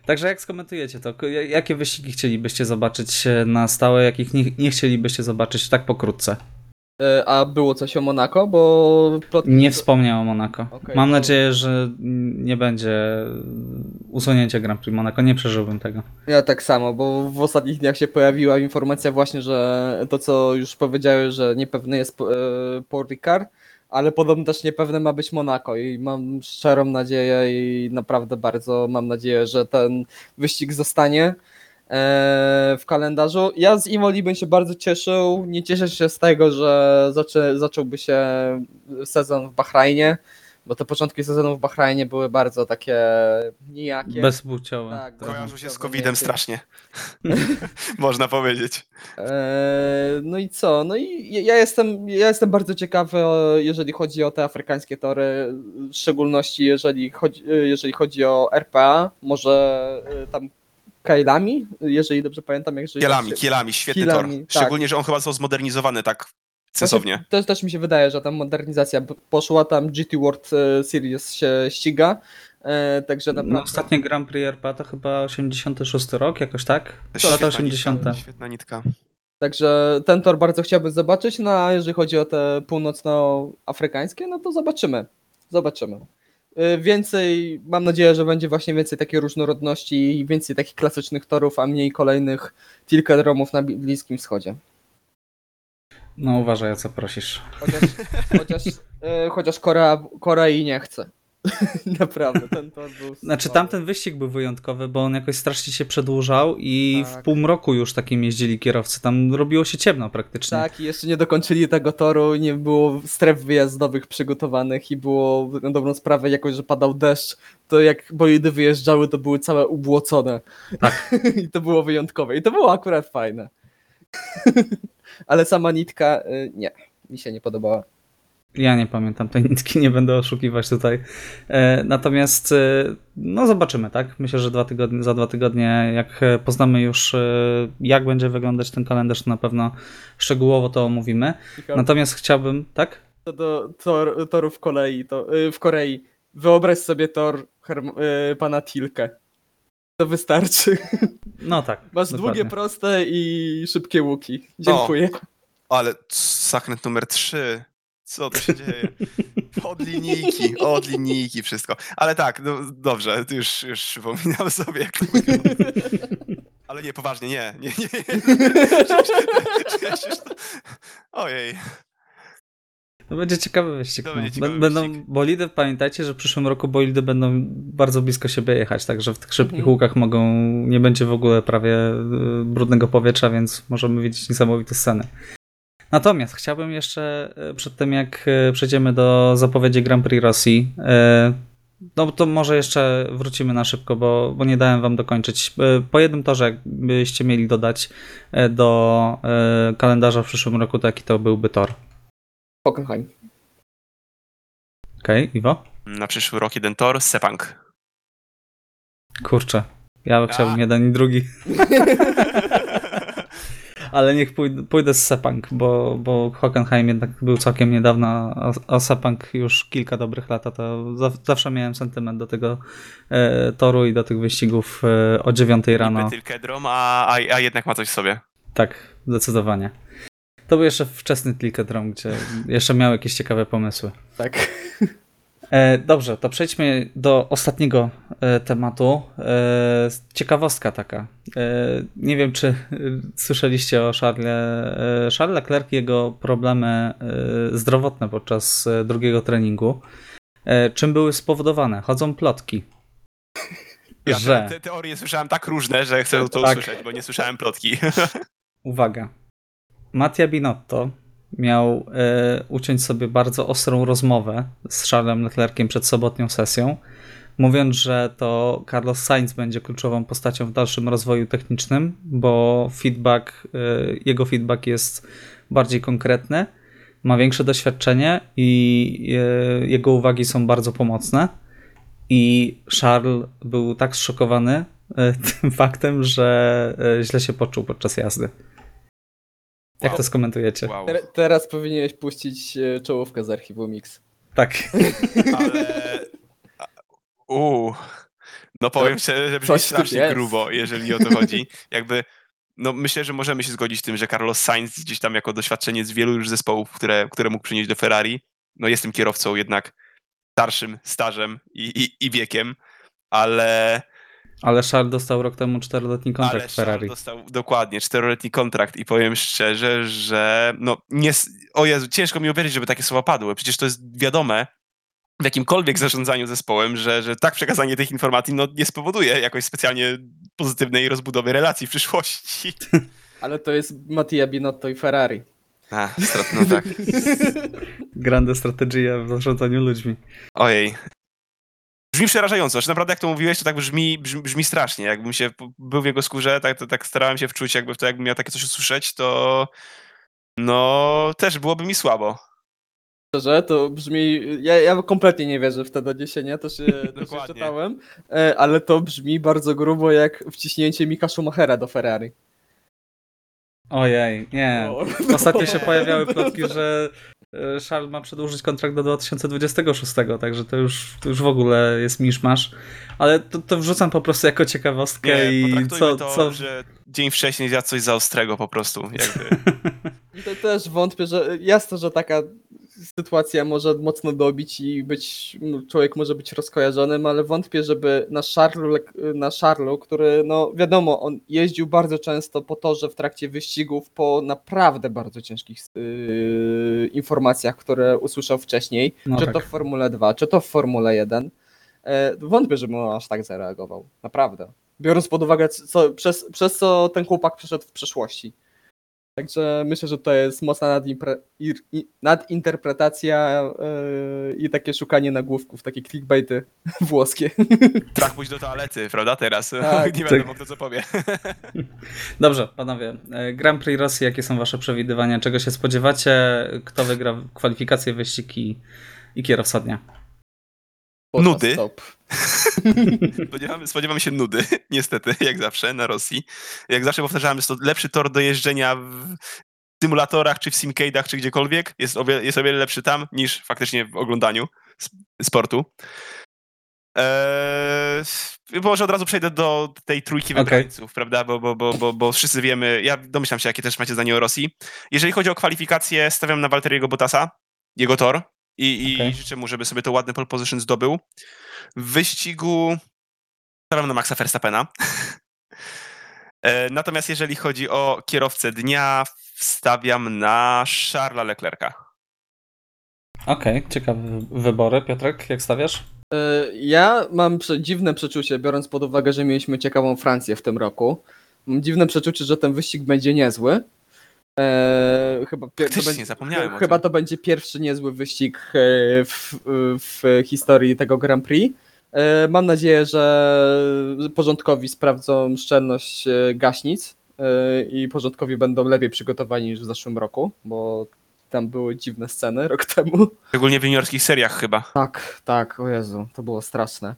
A: Także jak skomentujecie to? Jakie wyścigi chcielibyście zobaczyć e, na stałe, jakich nie, nie chcielibyście zobaczyć tak pokrótce?
C: E, A było coś o Monako, bo.
A: Nie wspomniał o Monako.
C: Okej,
A: Mam
C: to-
A: nadzieję, że nie będzie usunięcia Grand Prix Monaco. Nie przeżyłbym tego.
C: Ja tak samo, bo w ostatnich dniach się pojawiła informacja właśnie, że to co już powiedziałeś, że niepewny jest e, Paul Ricard, ale podobno też niepewne ma być Monako i mam szczerą nadzieję i naprawdę bardzo mam nadzieję, że ten wyścig zostanie e, w kalendarzu. Ja z Imoli bym się bardzo cieszył. Nie cieszę się z tego, że zaczę, zacząłby się sezon w Bahrajnie, bo te początki sezonu w Bahrajnie były bardzo takie nijakie.
A: Bezpłciowe.
C: Tak.
B: Kojarzą się z COVID-em
C: nie-
B: strasznie. Można powiedzieć.
C: Eee, No i co? No i ja jestem, ja jestem bardzo ciekawy, jeżeli chodzi o te afrykańskie tory, w szczególności jeżeli chodzi, jeżeli chodzi o RPA, może e, tam Kailami, jeżeli dobrze pamiętam, jak
B: Kielami, kielami, świetny
C: Kielami,
B: tor.
C: tak.
B: Szczególnie, że on chyba został zmodernizowany tak sensownie.
C: Też, też mi się wydaje, że tam modernizacja poszła, tam GT World e, Series się ściga, e, także naprawdę...
A: No, ostatnie Grand Prix RP to chyba 86 rok, jakoś tak?
B: Świetna
A: Lata
B: nitka,
A: 80.
B: Świetna nitka.
C: Także ten tor bardzo chciałbym zobaczyć, no a jeżeli chodzi o te północnoafrykańskie, no to zobaczymy. Zobaczymy. Y, Więcej, mam nadzieję, że będzie właśnie więcej takiej różnorodności i więcej takich klasycznych torów, a mniej kolejnych tilkedromów na Bli- Bliskim Wschodzie.
A: No uważaj o co prosisz.
C: Chociaż, chociaż, y, chociaż Korea, Korei nie chce. Naprawdę, ten tor był.
A: Znaczy
C: słaby.
A: tamten wyścig był wyjątkowy, bo on jakoś strasznie się przedłużał i w
C: Tak.
A: pół roku już takim jeździli kierowcy. Tam robiło się ciemno praktycznie.
C: Tak, i jeszcze nie dokończyli tego toru, nie było stref wyjazdowych przygotowanych i było na dobrą sprawę jakoś, że padał deszcz, to jak bolidy wyjeżdżały, to były całe ubłocone.
A: Tak.
C: I to było wyjątkowe. I to było akurat fajne. Ale sama nitka, y, nie, mi się nie podobała.
A: Ja nie pamiętam tej nitki, nie będę oszukiwać tutaj. E, natomiast e, no zobaczymy, tak? Myślę, że dwa tygodnie, za dwa tygodnie, jak e, poznamy już, e, jak będzie wyglądać ten kalendarz, to na pewno szczegółowo to omówimy. Natomiast chciałbym, tak?
C: Co do tor, torów kolei, to, y, w Korei, wyobraź sobie tor Herm- y, pana Tilke. To wystarczy.
A: No tak.
C: Masz
A: dokładnie.
C: długie, proste i szybkie łuki. Dziękuję.
B: Ale zakręt numer 3. Co to się dzieje? Od linijki, od linijki wszystko. Ale tak, no, dobrze, już, już przypominam sobie, jak to wygląda. Ale nie, poważnie, nie, nie, nie. Ojej.
A: To będzie ciekawy wyścig.
B: To
A: no.
B: będzie ciekawy
A: Bę- będą
B: wyścig.
A: bolidy, pamiętajcie, że w przyszłym roku bolidy będą bardzo blisko siebie jechać, także w tych szybkich
C: Mhm.
A: łukach mogą, nie będzie w ogóle prawie y, brudnego powietrza, więc możemy widzieć niesamowite sceny. Natomiast chciałbym jeszcze y, przed tym, jak y, przejdziemy do zapowiedzi Grand Prix Rosji, no to może jeszcze wrócimy na szybko, bo, bo nie dałem wam dokończyć. Po jednym torze, jakbyście mieli dodać do kalendarza w przyszłym roku, to jaki to byłby tor?
C: Hockenheim.
A: Okej, Iwo?
B: Na przyszły rok jeden tor, Sepang.
A: Kurczę, ja chciałbym jeden i drugi, ale niech pójdę, pójdę z Sepang, bo, bo Hockenheim jednak był całkiem niedawno, a, a Sepang już kilka dobrych lat, a to za, zawsze miałem sentyment do tego e, toru i do tych wyścigów e, o 9 rano.
B: Tylko drom, a, a, a jednak ma coś w sobie.
A: Tak, zdecydowanie. To był jeszcze wczesny Tilkedrom, gdzie jeszcze miał jakieś ciekawe pomysły.
C: Tak.
A: E, Dobrze, to przejdźmy do ostatniego e, tematu. E, Ciekawostka taka. Nie wiem, czy słyszeliście o Charles, e, Charles Leclerc i jego problemy zdrowotne podczas drugiego treningu. Czym były spowodowane? Chodzą plotki.
B: Ja
A: że...
B: te, te teorie słyszałem tak różne, że chcę to
A: Tak.
B: usłyszeć, bo nie słyszałem plotki.
A: Uwaga. Mattia Binotto miał e, uciąć sobie bardzo ostrą rozmowę z Charlesem Leclerciem przed sobotnią sesją, mówiąc, że to Carlos Sainz będzie kluczową postacią w dalszym rozwoju technicznym, bo feedback, e, jego feedback jest bardziej konkretny, ma większe doświadczenie i e, jego uwagi są bardzo pomocne. I Charles był tak zszokowany tym faktem, że źle się poczuł podczas jazdy. Jak to skomentujecie?
B: Wow.
C: Te- teraz powinieneś puścić e, czołówkę z archiwum Mix.
A: Tak.
B: Ale... Uuu. No powiem szczerze, że brzmi
C: coś tu
B: strasznie
C: jest.
B: grubo, jeżeli o to chodzi. Jakby, no myślę, że możemy się zgodzić z tym, że Carlos Sainz gdzieś tam jako doświadczenie z wielu już zespołów, które, które mógł przynieść do Ferrari, no jest tym kierowcą jednak starszym, stażem i, i, i wiekiem, ale,
A: Ale Charles dostał rok temu czteroletni kontrakt
B: ale
A: w Ferrari.
B: Charles dostał dokładnie czteroletni kontrakt i powiem szczerze, że no nie, o Jezu, ciężko mi uwierzyć, żeby takie słowa padły. Przecież to jest wiadome w jakimkolwiek zarządzaniu zespołem, że, że tak przekazanie tych informacji no, nie spowoduje jakoś specjalnie pozytywnej rozbudowy relacji w przyszłości.
C: Ale to jest Mattia Binotto i Ferrari.
B: A, strat, no tak.
A: Grande strategia w zarządzaniu ludźmi.
B: Ojej. Brzmi przerażająco. Znaczy naprawdę jak to mówiłeś, to tak brzmi, brzmi, brzmi strasznie. Jakbym się był w jego skórze, tak, to, tak starałem się wczuć, jakby w to, jakbym miał takie coś usłyszeć, to no też byłoby mi słabo.
C: Szczerze, to brzmi. Ja, ja kompletnie nie wierzę w te doniesienia, to się, to się czytałem, e, ale to brzmi bardzo grubo jak wciśnięcie Mika Schumachera do Ferrari.
A: Ojej, nie.
C: O.
A: Ostatnio się pojawiały plotki, że e, Charles ma przedłużyć kontrakt do 2026, także to już, to już w ogóle jest miszmasz. Ale to, to wrzucam po prostu jako ciekawostkę
B: Nie,
A: i co,
B: to,
A: co...
B: że dzień wcześniej zjadł coś za ostrego po prostu. Jakby.
C: I to też wątpię, że jasne, że taka sytuacja może mocno dobić i być, m, człowiek może być rozkojarzonym, ale wątpię, żeby na Charlu, na Charlu, który, no wiadomo, on jeździł bardzo często po torze w trakcie wyścigów po naprawdę bardzo ciężkich yy, informacjach, które usłyszał wcześniej,
A: No
C: czy
A: tak.
C: to w Formule 2, czy to w Formule 1. E, wątpię, żeby on aż tak zareagował. Naprawdę. Biorąc pod uwagę, co, przez, przez co ten chłopak przeszedł w przeszłości. Także myślę, że to jest mocna nadimpre- ir- i- nadinterpretacja yy, i takie szukanie nagłówków, takie clickbaity włoskie.
B: Trach pójść do toalety, prawda, teraz?
C: Tak,
B: nie
A: tak.
B: wiadomo, kto co powie.
A: Dobrze, panowie. E, Grand Prix Rosji, jakie są wasze przewidywania? Czego się spodziewacie? Kto wygra kwalifikacje, wyścig i, i kierowca dnia?
C: Podczas
B: Nudy.
C: Stop.
B: Spodziewamy, spodziewamy się nudy, niestety, jak zawsze, na Rosji. Jak zawsze powtarzałem, jest to lepszy tor do jeżdżenia w symulatorach, czy w simcade'ach, czy gdziekolwiek. Jest o, wiele, jest o wiele lepszy tam, niż faktycznie w oglądaniu sp- sportu. Eee, może od razu przejdę do tej trójki wybrańców, prawda? Bo, bo, bo, bo, bo wszyscy wiemy, ja domyślam się, jakie też macie zdanie o Rosji. Jeżeli chodzi o kwalifikacje, stawiam na Walteriego Bottasa, jego tor i, i
A: Okej.
B: życzę mu, żeby sobie to ładne pole position zdobył. W wyścigu stawiam na Maxa Verstappena. E, Natomiast jeżeli chodzi o kierowcę dnia, stawiam na Charlesa Leclerca.
A: Okej, ciekawe wybory. Piotrek, jak stawiasz?
C: Yy, Ja mam dziwne przeczucie, biorąc pod uwagę, że mieliśmy ciekawą Francję w tym roku. Mam dziwne przeczucie, że ten wyścig będzie niezły. Eee, chyba, to będzie,
B: zapomniałem
C: chyba to będzie pierwszy niezły wyścig e, w, w historii tego Grand Prix. E, Mam nadzieję, że porządkowi sprawdzą szczelność e, gaśnic e, i porządkowi będą lepiej przygotowani niż w zeszłym roku, bo tam były dziwne sceny rok temu.
B: Szczególnie w juniorskich seriach chyba.
C: Tak, tak, o Jezu, to było straszne.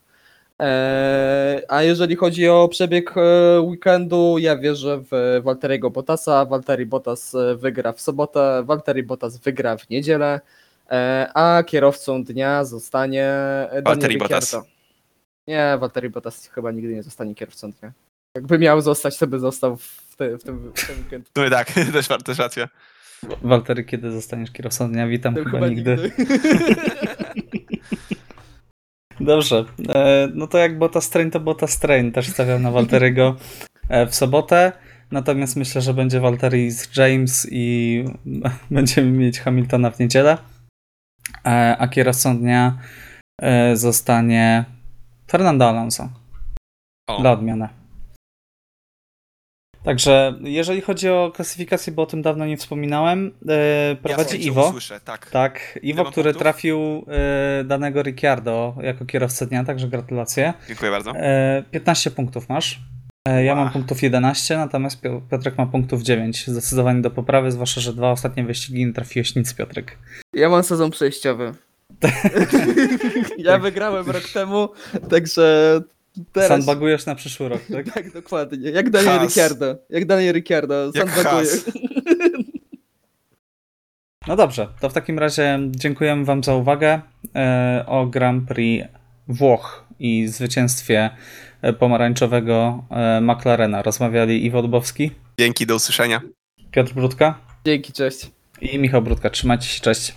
C: Eee, a jeżeli chodzi o przebieg e, weekendu, ja wierzę w Walteriego Bottasa. Walteri Bottas e, wygra w sobotę, Walteri Bottas wygra w niedzielę, e, a kierowcą dnia zostanie e, Daniel
B: Valtteri Bottas.
C: Nie, Walteri Bottas chyba nigdy nie zostanie kierowcą dnia. Jakby miał zostać, to by został w, te, w, tym, w tym weekendu.
B: No i tak, też, też racja.
A: Waltery, kiedy zostaniesz kierowcą dnia? Witam,
C: To
A: chyba, nigdy. Dobrze, e, no to jak Bottas Train, to Bottas Train. Też stawiam na Walteriego e, w sobotę. Natomiast myślę, że będzie Walteri z James i będziemy mieć Hamiltona w niedzielę. E, A kierowcą dnia zostanie Fernando Alonso.
B: O,
A: Dla odmiany. Także jeżeli chodzi o klasyfikację, bo o tym dawno nie wspominałem, e, prowadzi
B: ja
A: Iwo.
B: Usłyszę, tak.
A: Tak, Iwo,
B: mam
A: który
B: punktów?
A: trafił e, danego Ricciardo jako kierowcę dnia, także gratulacje.
B: Dziękuję bardzo.
A: E, 15 punktów masz. Ja mam
B: Ła.
A: punktów 11, natomiast Pio- Piotrek ma punktów 9. Zdecydowanie do poprawy, zwłaszcza, że dwa ostatnie wyścigi nie trafiłeś nic, Piotrek.
C: Ja mam sezon przejściowy. ja wygrałem rok temu, także teraz...
A: Sandbagujesz na przyszły rok, tak?
C: Tak, dokładnie. Jak Daniel
B: Has.
C: Ricciardo. Jak Daniel Ricciardo.
B: Has.
A: No dobrze, to w takim razie dziękujemy Wam za uwagę e, o Grand Prix Włoch i zwycięstwie e, pomarańczowego e, McLarena. Rozmawiali Iwo Dubowski,
B: Dzięki, do usłyszenia.
A: Piotr Brudka
C: Dzięki, cześć.
A: i Michał Brudka. Trzymajcie się, cześć.